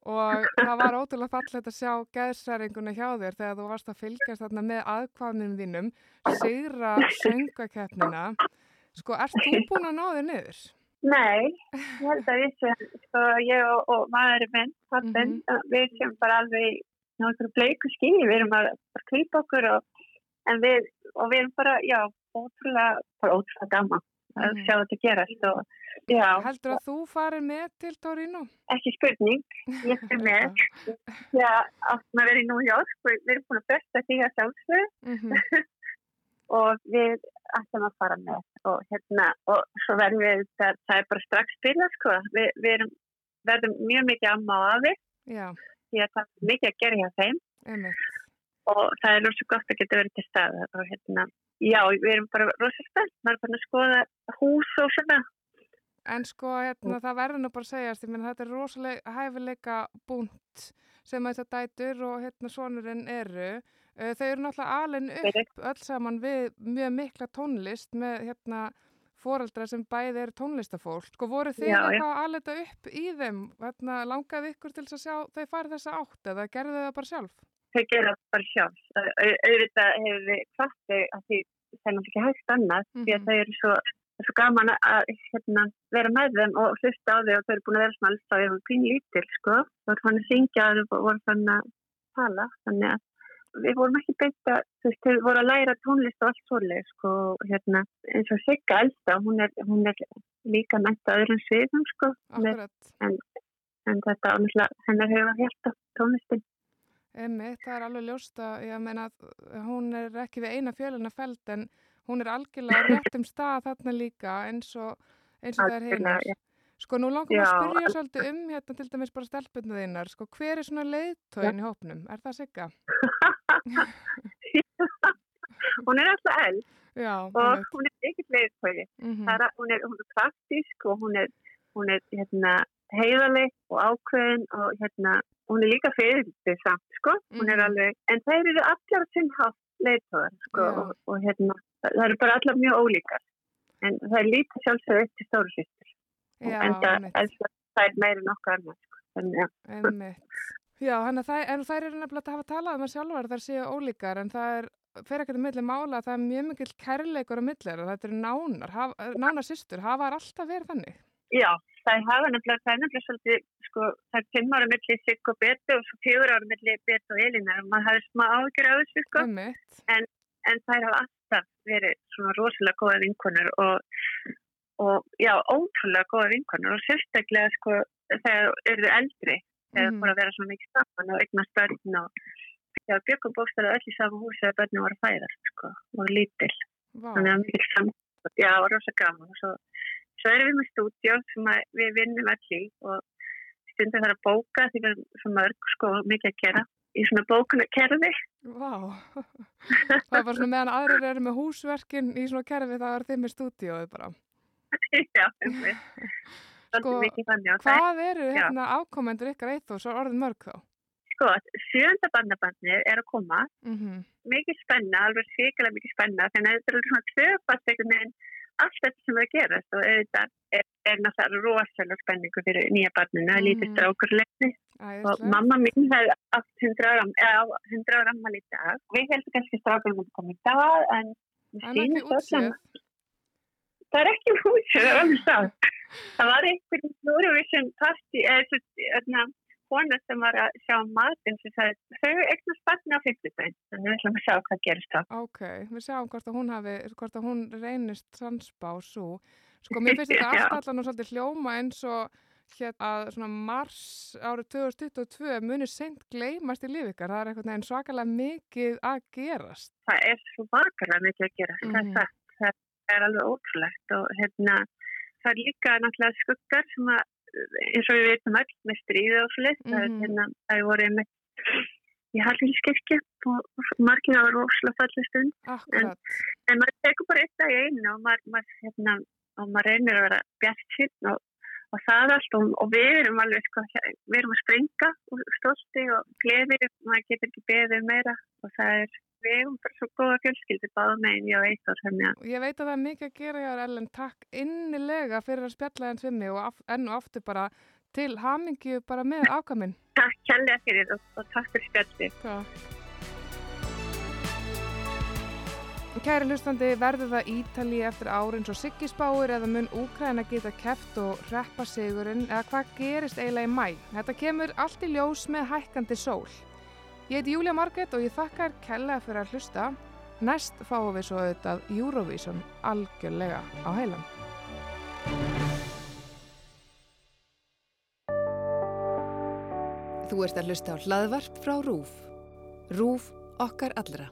og það var ótrúlega fallegt að sjá geðsæringuna hjá þér þegar þú varst að fylgjast þarna með aðkvæmnum þínum, sigra söngakeppnina. Sko, ert þú [laughs] búin að ná þér niður? Nei, ég held að við sem, sko, ég og, og maðurinn minn, pappin, Mhm. við sem bara alveg náttúrulega bleiku skýri, við erum að klýpa okkur og, en við, og við erum bara, já, ótrúlega, bara ótrúlega gaman að Mhm. sjá þetta gerast og, já, Heldur að þú farir með til Torino? ekki spurning, ég [laughs] er með, já, áttum að vera í York, við erum búin að besta því að sjálfsög Mm [laughs] og við ætlum að fara með og hérna og svo verðum við það, það er bara strax spila sko. Við, við erum, verðum mjög mikið amma á afi því að það er mikið að gera hjá þeim. Einmitt. og það er rosa gott að geta verið til stað og hérna, já, við erum bara rosa spennt, maður er bara að skoða hús og svona En sko, hérna, það verður nú bara að segjast, ég menn þetta er rosalega hæfileika búnt sem þetta dætur og hérna sonurinn eru. Þau eru náttúrulega alin upp öll saman við mjög mikla tónlist með hérna foreldra sem bæði eru tónlistafólk. Sko, voru þið Já, eitthvað að alita upp í þeim? Hérna, langaði ykkur til að sjá þau farið þessa átt eða gerðu þau það bara sjálf? Þau gera það bara sjálf Au- au- auðvitað hefur við hvart þau að því það er náttúrulega ekki hægt annað því að Mhm. þau eru svo, svo gaman að hérna, vera með þeim og hlusta á þau og þau eru búin að vera svona alls þá eru pín lítil sko, eru fann að syngja og voru fann að tala þannig að við vorum ekki beint að þú veist, þau voru að læra tónlist og allt svoleið sko, hérna, eins og Sigga elsta, hún er, hún er líka menta öðrum sviðum sko, Akkurat. en þetta ánáttúrulega hennar hefur að hjálpa tónlistin Emmi, það er alveg ljóst að ég meina að hún er ekki við eina fjöluna feld en hún er algjörlega á [laughs] réttum stað þarna líka eins og, eins og það er heilar. já. Sko nú langar Já, að spyrja svolítið um hérna til dæmis bara stelpunna þínar. Sko hver er svona leiðtóin í hópnum? Er það sigga? [laughs] hún er alltaf eld [laughs] Já, og einmitt. hún er ekkert Mhm. mm -hmm. hún, hún er praktísk og hún er, hún er hérna, heiðaleg og ákveðin og hérna, hún er líka fyrir þetta samt sko, hún er Mhm. alveg en þeir eru allar sinn haft leiðtóðar sko Já. og, og hérna, það það eru bara allar mjög ólíkar en það er lítið sjálfsögur upp til stóru sýstur Já, en það, einmitt. það er meira en okkar annað sko, þannig að Einmitt. Já, hann að það, en þær eru nefnilega að hafa talað um að sjálfar þær séu ólíkar en það er, fer ekkert milli mála að það er mjög mikill kærleikur á milli þeirra, þetta eru nánar, haf, nánar systur, hafa alltaf verið þannig? Já, það hafa nefnilega, það er nefnilega svolítið, sko, það er fimm ára milli Sigg og Betu og svo fjögur ára milli Betu og Elinar og maður hafði smá ágjur á þessu, sko, en, en þær hafa alltaf verið svona rosalega góða vinkonur og, og já, ótrúlega góða vinkonur og sérstaklega, sko, þegar eru eldri, þegar mm. að vera svona mikið saman og eignast börn og já, byggum bókstæðlega öll í sama húsi að börnum voru að fæðast, sko, og lítil. Vá, þannig að mikið saman já, rosa gaman og svo, svo erum við með stúdíu sem að við vinnum í og stundum þarf að bóka því við erum svo mörg sko mikið að gera í svona bókunarkerfi vá. það er bara svona meðan aðrir eru með húsverkin í svona kerfi það er þeim með stúdíóið bara. [laughs] já. [laughs] Sko, og það er Hvað eru hérna ákomendur ykkar eitt og svo orðin mörg þá? sko sjönda bandabandnið er að koma Mm mikið spenna, alveg svikilega mikið spenna þannig að þetta er svona tvöfast einhvern veginn allt þetta sem er að gerast og auðvitað er, er náttúrulega rosalega spenningu fyrir nýja barninu, það er lítið Mhm. strákur leikni og mamma mín hefði átt 100 ára, 100 ára ammal í dag. Við heldum kannski strákunum að koma í dag, en það er ekki. Það það sátt. Það var einhvern Eurovision party, eða kona sem var að sjá matinn sem sagði, þau eignast barni á 50 dæn, þannig við ætlum að sjá hvað gerist það. Ok, við sjáum hvort að hún hafi, hvort að hún reynist transbá svo. Sko, mér finnst [laughs] þetta allt allan og svolítið hljóma eins og hérna að svona mars árið 2022 munir sent gleymast í lífikar. Það er eitthvað nefn svakalega mikið að gerast. Það er svakalega mikið að gerast. Mm -hmm. það, það er alveg ótrúlegt og hérna það er líka náttúrulega skuggar sem að eins og við veitum öll með stríði og slitt. Mm -hmm. Hérna, það er voruð með í Hallinskerkja og margir á rosalega fallið stund. En, en maður tekur bara eitt dag í einu og maður, maður hérna og maður reynir að vera bjart sín og og það allt og, og við erum alveg sko, við erum að springa og stolti og gleði og maður getur ekki beðið um meira og það er, við erum bara svo góða fjölskyldi báða meginn ég og Eithor Ég veit að það er mikið að gera hjá Ellen. Takk innilega fyrir að spjalla enn svimmi og enn og aftur bara til hamingju bara með ákaminn Takk kjærlega fyrir og, og takk fyrir spjalli Kæri hlustandi verður það Ítali eftir árin svo siggisbáir eða mun Úkræna geta keft og reppa sigurinn eða hvað gerist eiginlega í mæ. Þetta kemur allt í ljós með hækkandi sól. Ég heiti Júlia Marget og ég þakkar kella fyrir að hlusta. Næst fáum við svo auðvitað Eurovision algjörlega á heilan. Þú ert að hlusta á hlaðvarp frá RÚF. RÚF okkar allra.